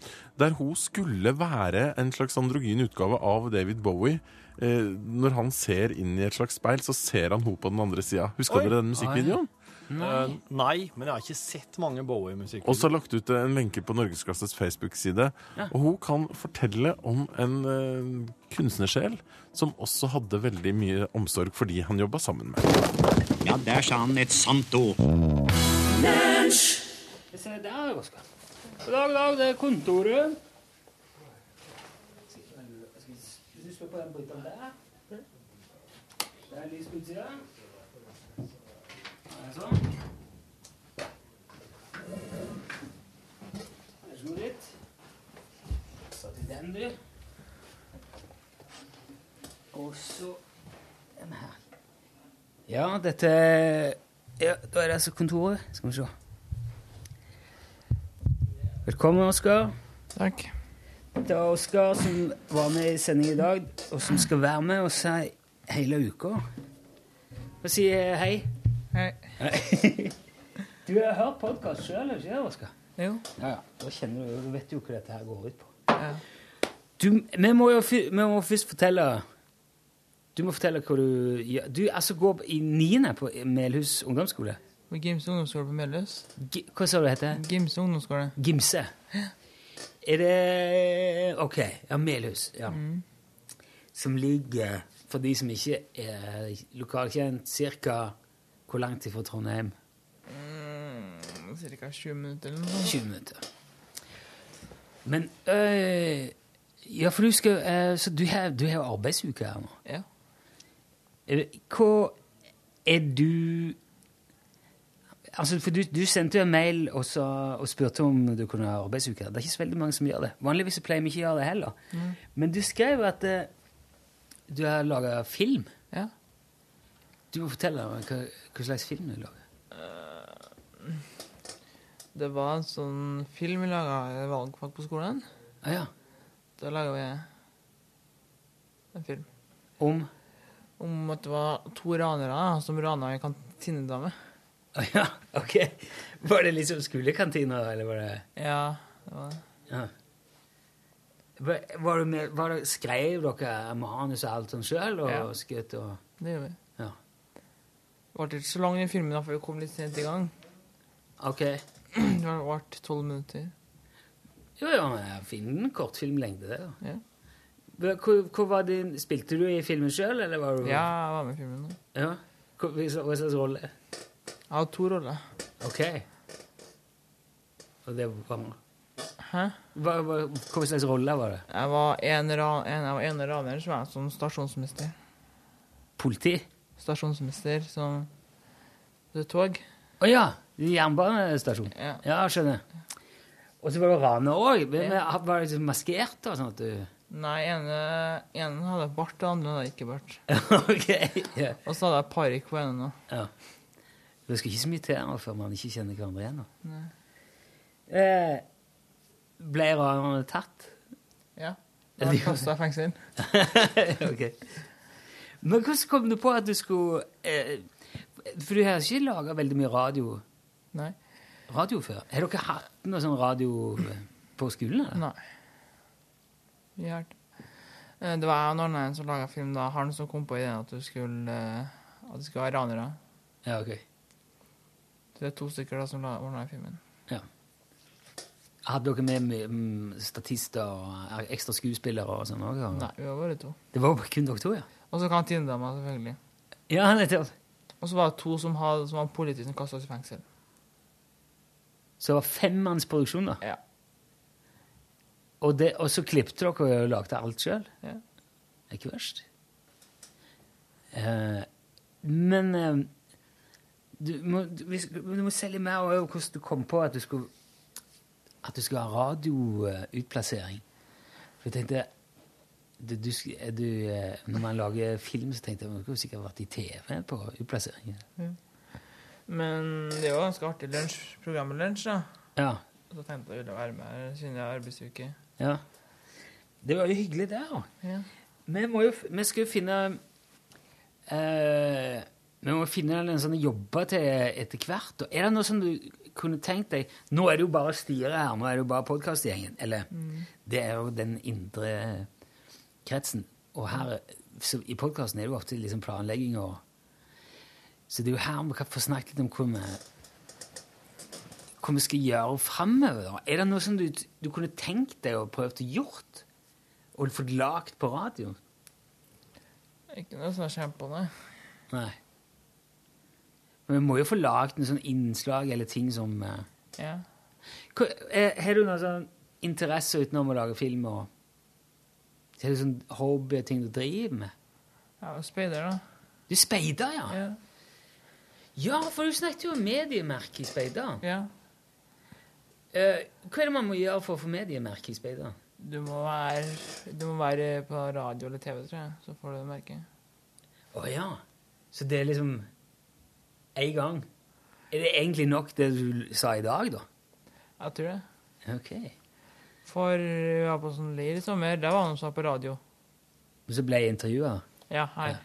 der hun skulle være en slags androgyn utgave av David Bowie. Eh, når han ser inn i et slags speil, så ser han henne på den andre sida. Husker Oi. dere den musikkvideoen? Eh, nei, men jeg har ikke sett mange Bowie-musikkvideoer. Og så har lagt ut en lenke på Norgesklasses Facebook-side. Ja. Og hun kan fortelle om en uh, kunstnersjel som også hadde veldig mye omsorg for de han jobba sammen med. Ja, der sa han et sant ord. Se der, Oskar. God dag, god dag. Det er kontoret. Skal du slå på den bryteren der? Det er lys på utsida. Sånn. God litt. Så til den, du. Og så den her. Ja, dette Ja, da er det altså kontoret. Skal vi se. Velkommen, Oskar. Takk. Det er Oskar som var med i sending i dag, og som skal være med oss hele uka. Få si eh, hei. Hei. Du har hørt podkast sjøl, ikke det, Oskar? Jo. Ja, ja. Da kjenner du, du vet jo hva dette her går ut på. Ja. Du, vi må jo vi må først fortelle Du må fortelle hva du gjør. Du altså går i niende på Melhus ungdomsskole. På Gimse ungdomsskole på Melhus. Hva sa du det heter? Gimse ungdomsskole. Gimse. Er det OK. Ja, Melhus. Ja. Mm. Som ligger, for de som ikke er lokalkjent, ca. hvor langt ifra Trondheim? Mm, Cirka 20 minutter eller noe 20 minutter. Men øh, Ja, for du skal øh, Så du har, du har arbeidsuke her nå? Ja. Hva er du Altså, for du, du sendte jo en mail og, så, og spurte om du kunne ha arbeidsuke. Det er ikke så veldig mange som gjør det. Vanligvis pleier vi ikke å gjøre det heller. Mm. Men du skrev at uh, du har laga film. Ja. Du må fortelle meg hva, hva slags film du lager. Det var en sånn film vi laga i valgfag på skolen. Ah, ja. Da laga vi en film. Om? Om at det var to ranere som rana ei kantinedame. Ah, ja, ok. Var det liksom skolekantina, eller var det Ja, det var det. Ja. Var, det med, var det, skrev dere manus og alt sånn sjøl, og Ja. skjøt og Det gjorde vi. Ja. Ble ikke så lang den filmen, da, for vi kom litt sent i gang. Ok. Det ble tolv minutter. Jo, jo, men jeg finner en kortfilmlengde, det. da. Ja. Hvor, hvor, var din, Spilte du i filmen sjøl, eller var du Ja, jeg var med i filmen. Da. Ja? Hva slags rolle? Jeg har to roller. Ok. Og det var Hæ? Hva, hva, hva slags rolle var det? Jeg var en, ra en, jeg var som er som stasjonsmester. Politi? Stasjonsmester som Det tog. Å ja! Jernbanestasjon? Ja. ja, skjønner. Og så var det rane òg. Var det maskert? og sånn at du... Nei, ene, ene hadde bart, den andre hadde ikke bart. ok. yeah. Og så hadde jeg parykk på ene nå. ja. Det skal ikke så mye til før man ikke kjenner hverandre igjen. Eh, ble ranerne tatt? Ja. Da kasta jeg fengsel. ok. Men hvordan kom du på at du skulle eh, For du har ikke laga veldig mye radio Nei. radio før? Har dere hatt noe sånn radio eh, på skolen? eller? Nei. Vi har Eh, Det var jeg og en som laga film da. Han som kom på ideen at du skulle eh, At det skulle være ranere. Ja, ok. Det er to stykker da som ordna filmen. Hadde dere med med, mm, statister og ekstra skuespillere og sånn òg? Nei, vi var bare to. Det var kun dere to, ja? Og så kantinedama, selvfølgelig. Ja, nettopp. Og så var det to som, hadde, som var politiske som kasta oss i fengsel. Så det var femmannsproduksjon, da? Ja. Og, det, og så klippte dere og lagde alt sjøl? Ja. Det er ikke verst. Eh, men eh, du, må, du, du må selge mer om hvordan du kom på at du skulle at du skulle ha radioutplassering. For jeg tenkte du, du, du, eh, Når man lager film, så tenkte jeg man skulle sikkert vært i TV på utplassering. Men det er jo ganske artig lunsj, programmet Lunsj, da. Ja. Og så tenkte jeg ville være med her siden jeg har arbeidsuke. Ja. Det var jo hyggelig, det. da. Ja. Vi, må jo, vi skal jo finne eh, Vi må finne en sånn jobber til etter hvert. Er det noe som du kunne tenkt deg Nå er det jo bare styret her, nå er det jo bare podkastgjengen. Eller Mm. det er jo den indre kretsen. Og her så i podkasten er det jo ofte liksom planlegging og Så det er jo her vi kan få snakket litt om hva vi hva vi skal gjøre framover. Er det noe som du, du kunne tenkt deg og prøvd å gjort? Og fått lagt på radio? Ikke noe sånn på nei. Nei. Men vi må jo få lagd noe sånn innslag eller ting som eh, Ja. eh, Har du noen sånn interesse utenom å lage film? og Er det sånn hobbyting du driver med? Ja, speider, da. Du speider, ja? Ja. Ja, for du snakket jo om mediemerke i speider. Ja. Uh, hva er det man må gjøre for å få mediemerke i speider? Du må være, du må være på radio eller TV, tror jeg, så får du det merket. Å ja. Så det er liksom én gang? Er det egentlig nok det du sa i dag, da? Jeg tror det. Ok. For vi var på sånn leir i sommer, der var han som var på radio. Og så ble jeg intervjua? Ja, her. Ja.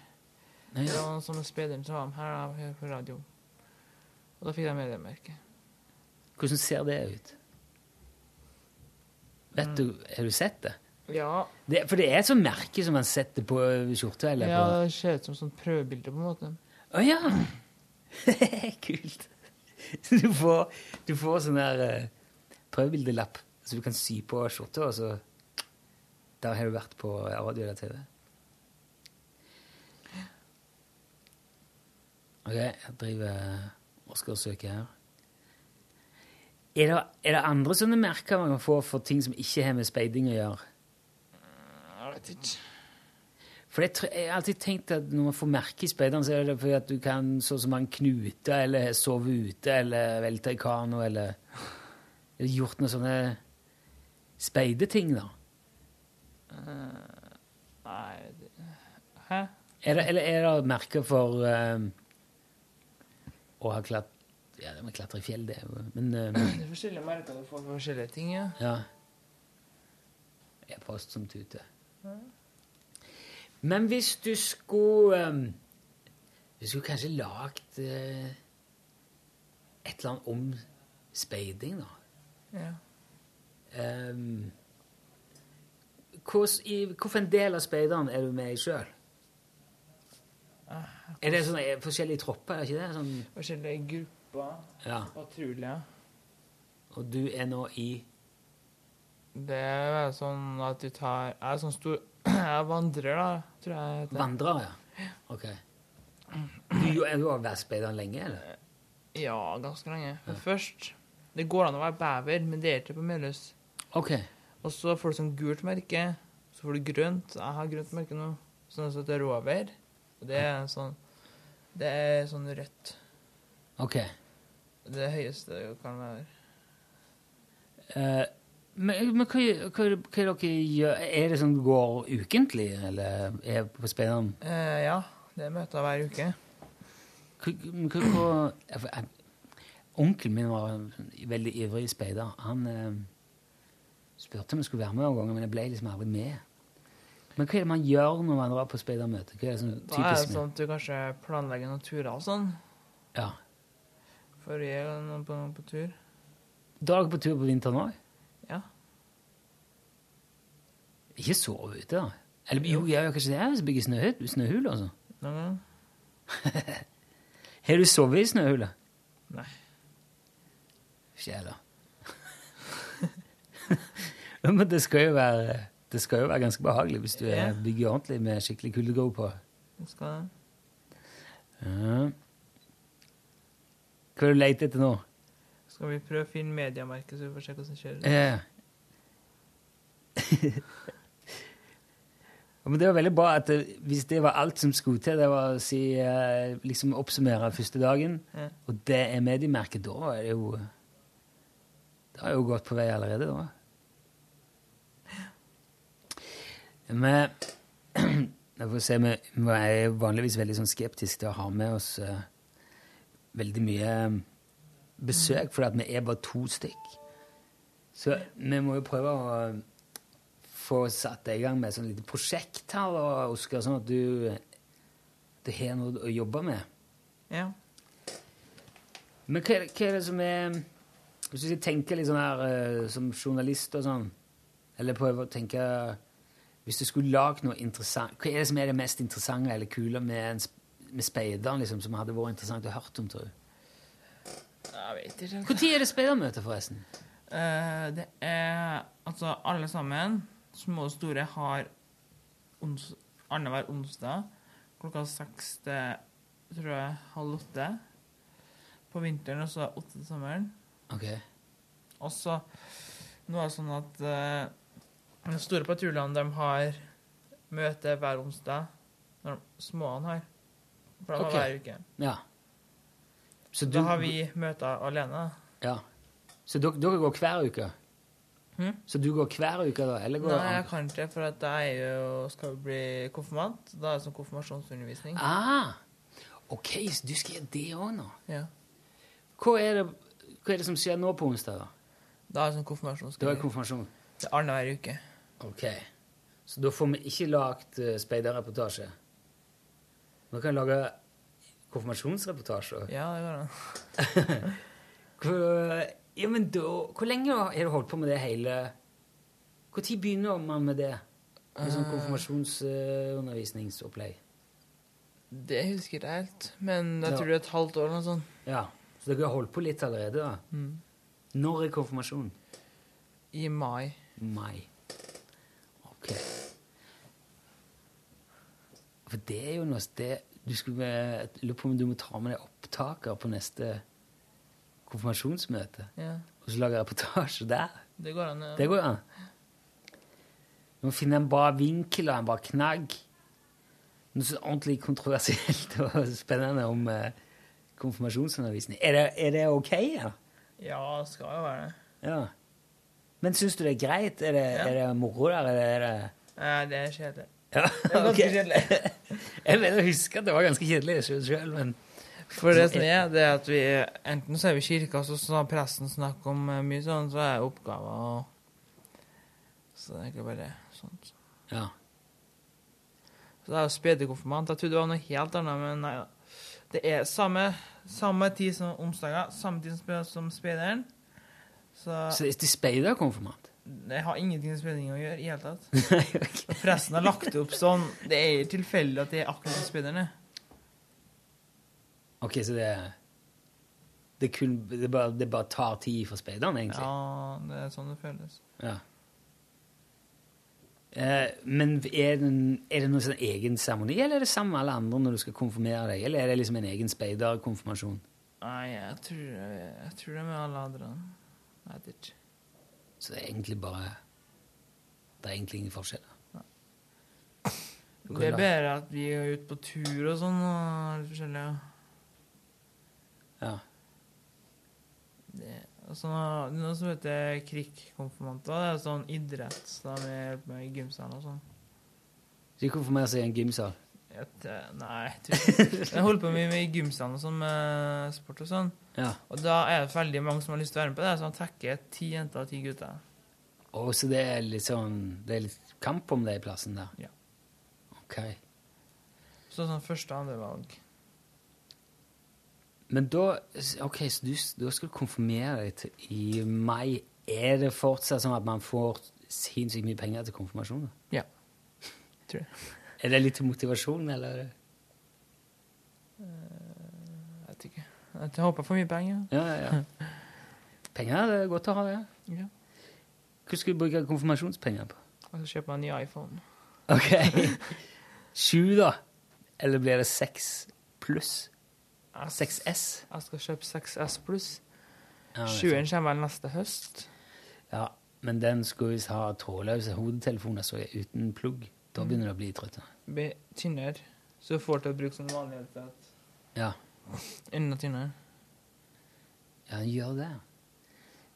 Det var noen sånne spederen som var med her da, her på radio. Og da fikk jeg mediemerke. Hvordan ser det ut? Vet du, Har du sett det? Ja. det? For det er et sånt merke som man setter på skjorta? eller Ja, det ser ut som sånn prøvebilde, på en måte. Å ja! Kult. Du får, du får sånn der uh, prøvebildelapp så du kan sy på skjorta, og så Der har du vært på radio eller TV. Ok, jeg driver Oskar søker her. Er det, er det andre sånne merker man kan få for ting som ikke har med speiding å gjøre? Jeg vet ikke. For jeg, jeg har alltid tenkt at når man får merke i speideren, så er det fordi at du kan så som man knute, eller sove ute, eller velte i kano, eller, eller gjort noe sånne speideting, da. Uh, nei det- Hæ? Er det, eller er det merker for um, å ha klatt... Ja, det med klatre i fjell, det er jo Men um, Det er forskjellige merker du får for forskjellige ting, ja. ja. E-post som tute. Men hvis du skulle um, Du skulle kanskje lagd uh, et eller annet om speiding, da. ja. Hos- Hvilken del av speideren er du med i sjøl? Er det sånne eh, forskjellige tropper? er ikke det? Sånn, Forskjellige grupper. Ja. Patruljer. og du er nå i Det er vel sånn at du tar Jeg er sånn stor Jeg vandrer, da, tror jeg. det vandrer, ja? Ok. Du, du har vært speider lenge, eller? Ja, ganske lenge. Men først Det går an å være bever, men det er ikke på Melhus. Ok. Og så får du sånn gult merke. Så får du grønt. Jeg har grønt merke nå. Sånn som heter rovær. Og det er sånn Det er sånn rødt. Ok. Det høyeste det kan være. Eh, men men hva, hva, hva er dere gjør? Er det sånn du går ukentlig, eller er på speideren? Eh, ja, det er møter hver uke. Hva, hva, Onkelen min var en veldig ivrig speider. Han eh, spurte om jeg skulle være med noen ganger, men jeg ble liksom aldri med. Men hva er det man gjør når man drar på speidermøte? Hva er det sånn Da er det sånn at du kanskje planlegger noen turer og sånn. Ja. For å er noen på, på tur. Drar dere på tur på vinteren òg? Ja. Ikke sove ute, da? Eller jo, jeg gjør kanskje det? Jeg bygger snøhut- snøhul altså. Noen gang. Har du sovet i snøhule? Nei. Ikke jeg heller. Men det skal jo være, det skal jo være ganske behagelig hvis du Ja. er bygger ordentlig med skikkelig kuldegro på. Det skal Ja. Hva er det du leter etter nå? Skal vi prøve å finne mediemerket, så vi får se hva som skjer? Ja. Men det var veldig bra at det, hvis det var alt som skulle til, det var å si, eh, liksom oppsummere første dagen, Ja. og det er mediemerket, da er det jo Det har jo gått på vei allerede, da. Får se, vi vi er vanligvis veldig sånn skeptiske til å ha med oss uh, veldig mye besøk, fordi at vi er bare to stykk. Så vi må jo prøve å få satt deg i gang med et sånt lite prosjekt her, da, Oskar, sånn at du, du har noe å jobbe med. Ja. Men hva, hva er det som er Hvis du tenker litt sånn her eh, som journalist og sånn, eller prøver å tenke Hvis du skulle lagd noe interessant Hva er det som er det mest interessante eller kule med, med speideren, liksom, som hadde vært interessant å høre om, tror du? Jeg vet ikke. Når er det speidermøte, forresten? Uh, det er Altså, alle sammen, små og store, har ons annenhver onsdag klokka seks til tror jeg, halv åtte på vinteren, og så åtte til sommeren. Ok. Og så Nå er det sånn at eh, de store patruljene de har møte hver onsdag når de små har. For de har hver uke. Ja. Så da har vi møter alene. Ja. Så dere, dere går hver uke? Hm? Så du går hver uke, da? Eller går Nei, jeg kan ikke, for at jeg jo, skal bli konfirmant. Da er det sånn konfirmasjonsundervisning. Ah, ok, så du skal gjøre det òg nå? Ja. Hva er, det, hva er det som skjer nå på onsdag? da? Da er det sånn konfirmasjon. Da er det konfirmasjon. Det er annenhver uke. Ok. Så da får vi ikke lagd uh, speiderreportasje? Vi kan lage konfirmasjonsreportasje? Ja, det går an. Hvor, ja, men da, hvor lenge har du holdt på med det hele Når begynner man med det? Med sånn Eh. konfirmasjonsundervisningsopplegg? Det husker jeg ikke helt, men jeg tror det er et halvt år eller noe sånt. Ja, Så dere har holdt på litt allerede? da? Mm. Når er konfirmasjonen? I mai. Mai. For det er jo noe det, du skulle, Jeg lurer på om du må ta med deg opptaker på neste konfirmasjonsmøte. Ja. Og så lage reportasje der. Det går an. ja. Det går an. Du må finne en bra vinkel og en bra knagg. Noe så ordentlig kontroversielt og spennende om eh, konfirmasjonsundervisning. Er det, er det ok, eller? Ja, det skal jo være det. Ja. Men syns du det er greit? Er det, Ja. er det moro der, det er det Ja, det er kjedelig. Ja, Det er ganske kjedelig. Jeg mener å huske at det var ganske kjedelig sjøl, men For det som er, det er at vi enten så er vi i kirka, så har presten snakket om eh, mye sånn, så er oppgaver og Så det er ikke bare sånt. Ja. Så det er jo spedekonfirmant. Jeg trodde det var noe helt annet, men nei da. Det er samme, samme tid som onsdager, samme tid som spederen. Så, Så det er speiderkonfirmant? Det har ingenting med speiding å gjøre i hele tatt. okay. Presten har lagt det opp sånn. Det er tilfeldig at det er akkurat som speideren er. Ok, så det er det, kun, det, bare, det bare tar tid for speideren, egentlig? Ja, det er sånn det føles. Ja. Eh, men er det, er det noen sånn egen seremoni, eller er det samme med alle andre når du skal konfirmere deg? Eller er det liksom en egen speiderkonfirmasjon? Nei, jeg tror, jeg tror det er med alle andre. Jeg vet ikke. Så det er egentlig bare Det er egentlig ingen forskjell? Det er bedre at vi er ute på tur og sånn, og litt forskjellig. Ja. Det, altså, så nå- det er noe som heter krikkkonfirmanter. Det er sånn idrett vi hjelper med i gymsalen og sånn. Så de konfirmerer seg i en gymsal? Et, eh, nei, jeg. Holder på mye med gymsalen og sånn, med sport og sånn. Ja. Og da er det veldig mange som har lyst til å være med på det, så han trekker ti jenter og ti gutter. og så det er litt sånn Det er litt kamp om det i plassen der? Ja. Ok. Så sånn første og andre valg. Men da Ok, så du, da skal du konfirmere deg til, i mai. Er det fortsatt sånn at man får sinnssykt mye penger til konfirmasjon? Ja. Tror jeg. Er det litt motivasjon, eller? Jeg vet ikke. Jeg håper for mye penger. Ja, ja, ja. Penger er det godt å ha, det. Ja. Hva skal du bruke konfirmasjonspenger på? Og så kjøper en ny iPhone. Ok. Sju, da? Eller blir det seks pluss? 6S? Jeg skal kjøpe 6S pluss. Ja, er kommer vel neste høst. Ja, men den skulle visst ha trådløse hodetelefoner så er uten plugg. Da begynner det å bli trøtt. Blir tynnere, så du får til å bruke som vanlig headset. Ja. Enda tynnere. Ja, gjør det.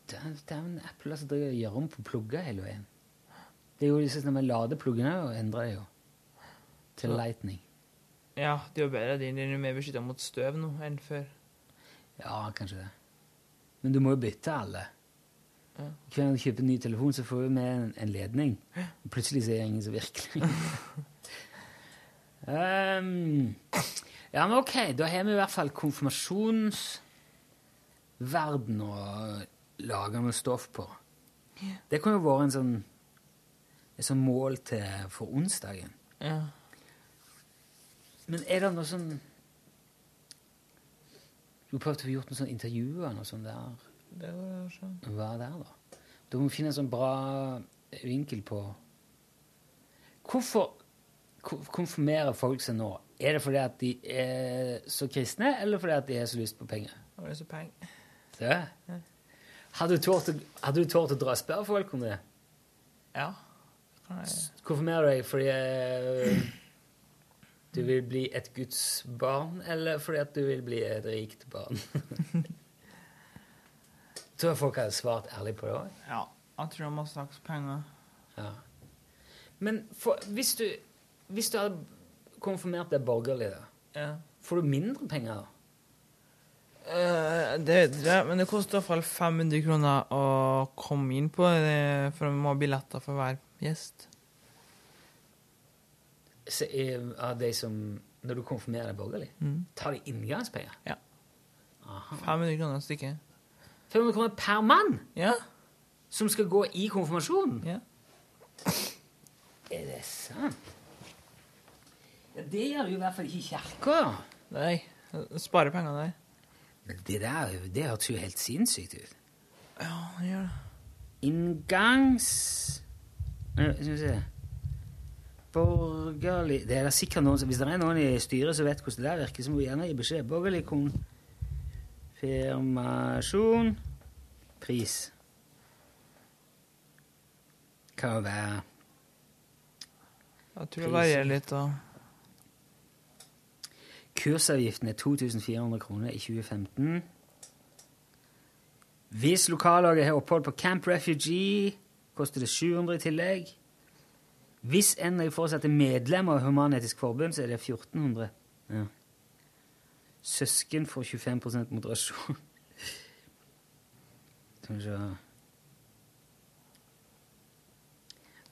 Det er, en Apple som driver og gjør om på plugger hele veien. Det er jo liksom når vi lader pluggene, og endrer det jo til Så- lightning. Ja, det er jo bedre. Den er mer beskytta mot støv nå enn før. Ja, kanskje det. Men du må jo bytte alle. Ja. Hver gang du kjøper en ny telefon, så får du med en, en ledning. Og plutselig så er det ingen som virker. um, ja, men ok, da har vi i hvert fall konfirmasjonsverden å lage noe stoff på. Det kunne jo vært en sånn, et sånn mål til, for onsdagen. Ja. Men er det noe sånn Du prøvde å få gjort noen sånne intervjuer noe sånt der? Det var sånn. Hva der, da? Du må finne en sånn bra vinkel på Hvorfor konfirmerer folk seg nå? Er det fordi at de er så kristne, eller fordi at de har så lyst på penger? Har lyst på penger. Det? Hadde du tort å, å dra spørre folk om det? Ja. Konfirmerer du deg fordi eh, du vil bli et Guds barn, eller fordi at du vil bli et rikt barn? tror jeg folk hadde svart ærlig på det òg. Ja. Jeg tror de har sagt penger. Ja. Men for, hvis, du, hvis du hadde konfirmert deg borgerlig, da, Ja. får du mindre penger da? Eh, det vet jeg, men det koster i hvert fall 500 kroner å komme inn på det, for vi må ha billetter for hver gjest. Så er, av de som, når du konfirmerer deg borgerlig, Mm. tar de inngangspenger? Ja. Aha. 500 kroner stykket. 500 kommer per mann? Ja. Som skal gå i konfirmasjonen? Ja. Er det sant? Ja, det gjør jo i hvert fall ikke kirka. Nei, spare penger der. Men det der det hørtes jo helt sinnssykt ut. Ja, det gjør det. Inngangs... Skal vi se Borgerlig Det er sikkert noen som Hvis det er noen i styret som vet hvordan det der virker, så må du gjerne gi beskjed. Borgerlig konfirmasjon Pris. Hva er det? Jeg tror det varierer litt. da. Kursavgiften er 2400 kroner i 2015. Hvis lokallaget har opphold på Camp Refugee, koster det 700 i tillegg. Hvis en av de foresatte er medlem av Human-Etisk Forbund, så er det 1400. Ja. Søsken får 25% moderasjon. Skal vi se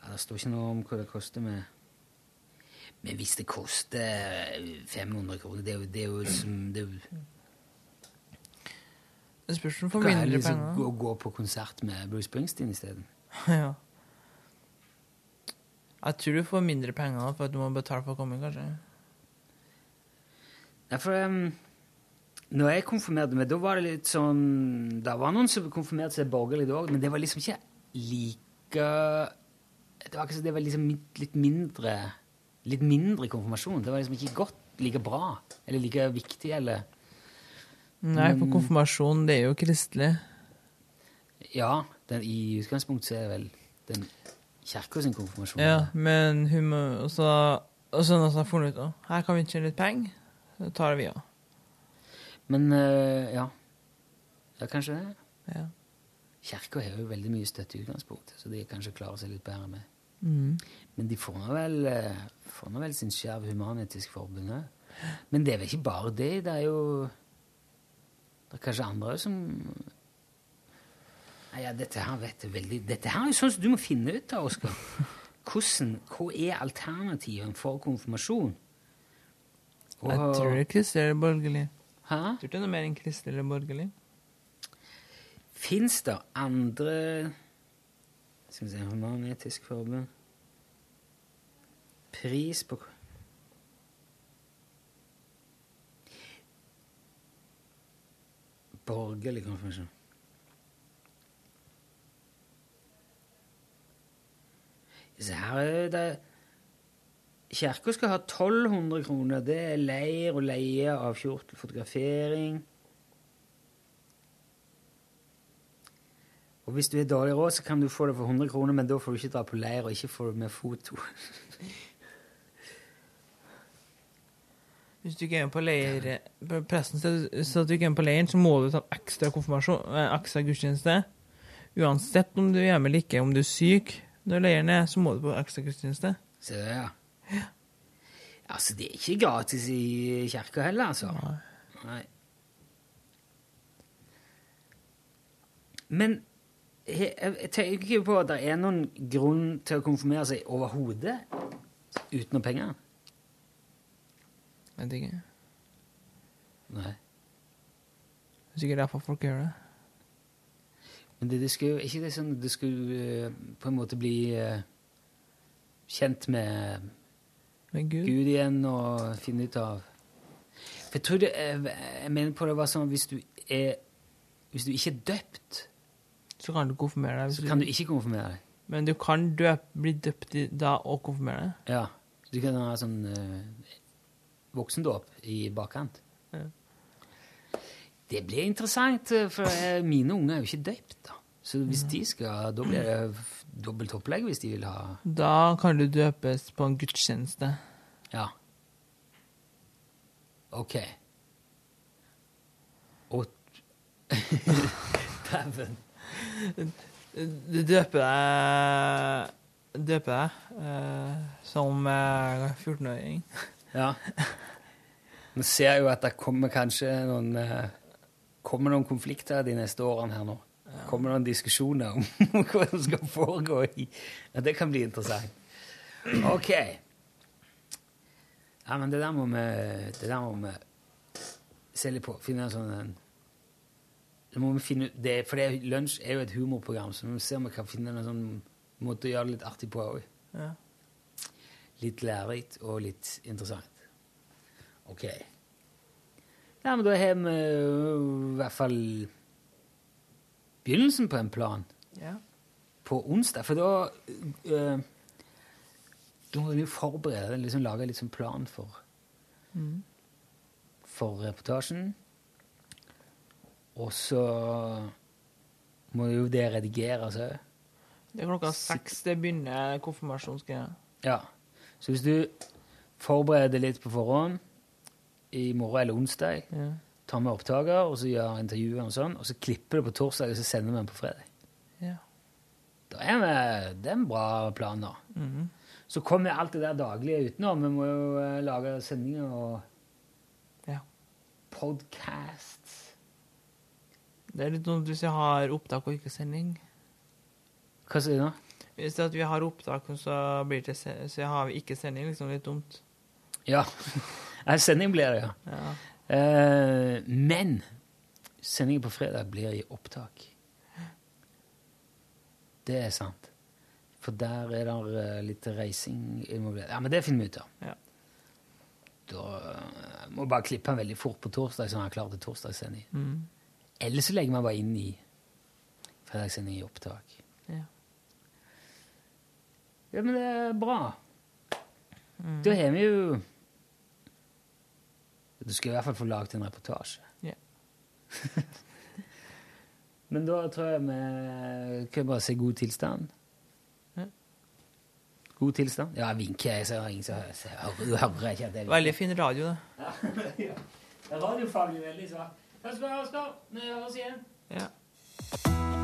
ja, Det står ikke noe om hva det koster med Men hvis det koster 500 kroner Det er jo, det er jo som det Det spørs om du får mindre liksom penger. Gå, gå på konsert med Bruce Springsteen isteden? ja. Jeg tror du får mindre penger for at du må betale for å komme, kanskje. Ja, for um, når jeg konfirmerte meg, da var det litt sånn Det var noen som konfirmerte seg borgerlig da òg, men det var liksom ikke like Det var, det var liksom litt- mindre Litt mindre konfirmasjon. Det var liksom ikke godt like bra eller like viktig eller Nei, for konfirmasjon, det er jo kristelig. Ja, den, i utgangspunktet så er det vel den kirka sin konfirmasjon. Ja, men hun må også Og så noen som har funnet ut at her kan vi tjene litt penger. Så tar vi av. Men eh, ja. Ja, kanskje det. Ja. Kirka har jo veldig mye støtte i utgangspunktet, så de kanskje klarer seg litt bedre med. Mm. Men de får nå vel, eh, får vel sin skjerv Human-Etisk Forbund òg. Men det er vel ikke bare det. Det er jo Det er kanskje andre som Nei, ja, dette her vet jeg veldig Dette her er jo sånn som du må finne ut av, Oskar. Hvordan, hva er alternativen for konfirmasjon? Jeg tror ikke det er borgerlig. Hæ? Tror du det er noe mer enn kristelig eller borgerlig. Fins det andre Skal vi se Human-Etisk Forbund Pris på Borgerlig konfirmasjon. Så her er det Kirka skal ha 1200 kroner. Det er leir og leie av kjortel, fotografering. Og hvis du har dårlig råd, så kan du få det for 100 kroner, men da får du ikke dra på leir og ikke få det med foto. Hvis du ikke er med på leir på Presten sier så du ikke er med på leiren, så må du ta ekstra konfirmasjon, eh, ekstra gudstjeneste. Uansett om du er hjemme eller ikke, om du er syk når leiren er, så må du på ekstra gudstjeneste. Se det, ja. Altså, det er ikke gratis i kirka heller, altså. Nei. Men jeg tenker på at det er noen grunn til å konfirmere seg overhodet uten noe penger. Vet ikke. Nei. Det er sikkert derfor folk gjør det. Men det, det skulle, ikke det sånn Det skulle eh, på en måte bli eh, kjent med, Med Gud? igjen og finne ut av For jeg tror det, jeg mener på det var sånn hvis du er Hvis du ikke er døpt, Så kan du konfirmere deg. så kan du ikke konfirmere deg. Men du kan døp, bli døpt da og konfirmere deg. Ja. Du kan ha sånn uh, voksendåp i bakkant. Ja. Det blir interessant, eh, for eh, mine unger er jo ikke døpt, da. Så hvis de skal, da blir det dobbelt opplegg hvis de vil ha Da kan du døpes på en gudstjeneste. Ja. Ok. Og Dæven. Du døper deg Døper deg eh, som eh, 14-åring. Ja. Man ser jo at det kommer kanskje noen eh, kommer noen konflikter de neste årene her nå. Kommer noen diskusjoner om hva som skal foregå i ja, Det kan bli interessant. OK. Ja, men det der må vi, det der må vi se litt på. Finne en sånn en det må vi finne ut, det, For det, Lunsj er jo et humorprogram, så vi må se om vi kan finne en sånn måte å gjøre det litt artig på òg. Ja. Litt lærerikt og litt interessant. OK. Ja, men da har vi i hvert fall begynnelsen på en plan Ja. på onsdag. For da øh, Da må du forberede, liksom lage litt sånn plan for, Mm. for reportasjen. Og så må jo det redigeres òg. Det er klokka seks det begynner konfirmasjonsgreia. Ja. Så hvis du forbereder litt på forhånd, i morgen eller onsdag, Ja. Tar med opptaker, og så gjør intervjuer og sånn, og så klipper det på torsdag, og så sender vi den på fredag. Ja. Da er vi, det er en bra plan, da. Mhm. Så kommer alt det der daglige utenom. Vi må jo eh, lage sendinger og Ja. podcasts. Det er litt dumt hvis jeg har opptak og ikke sending. Hva sier du nå? Hvis vi har opptak, så, blir det, så har vi ikke sending. liksom litt dumt. Ja. Sending blir det, ja. Ja. Eh, men sendingen på fredag blir i opptak. Det er sant. For der er det eh, litt reising involvert. Ja, men det finner vi ut av. Ja. Da eh, må vi bare klippe den veldig fort på torsdag, så den er klar til torsdagssending. Mm. Eller så legger vi bare inn i fredagssending i opptak. Ja. Ja, men det er bra. Mm. Da har vi jo Du skal i hvert fall få laget en reportasje. Yeah. Men da tror jeg vi kan bare si god tilstand. Ja. God tilstand? Ja, jeg vinker. Jeg ser ingen som hører. jeg hører- ikke at jeg. Veldig fin radio, da. ja. Radiofaglig veldig svak. Takk skal du ha, Oskar. Vi høres igjen. Ja.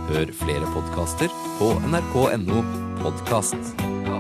Hør flere podkaster på nrk.no podkast.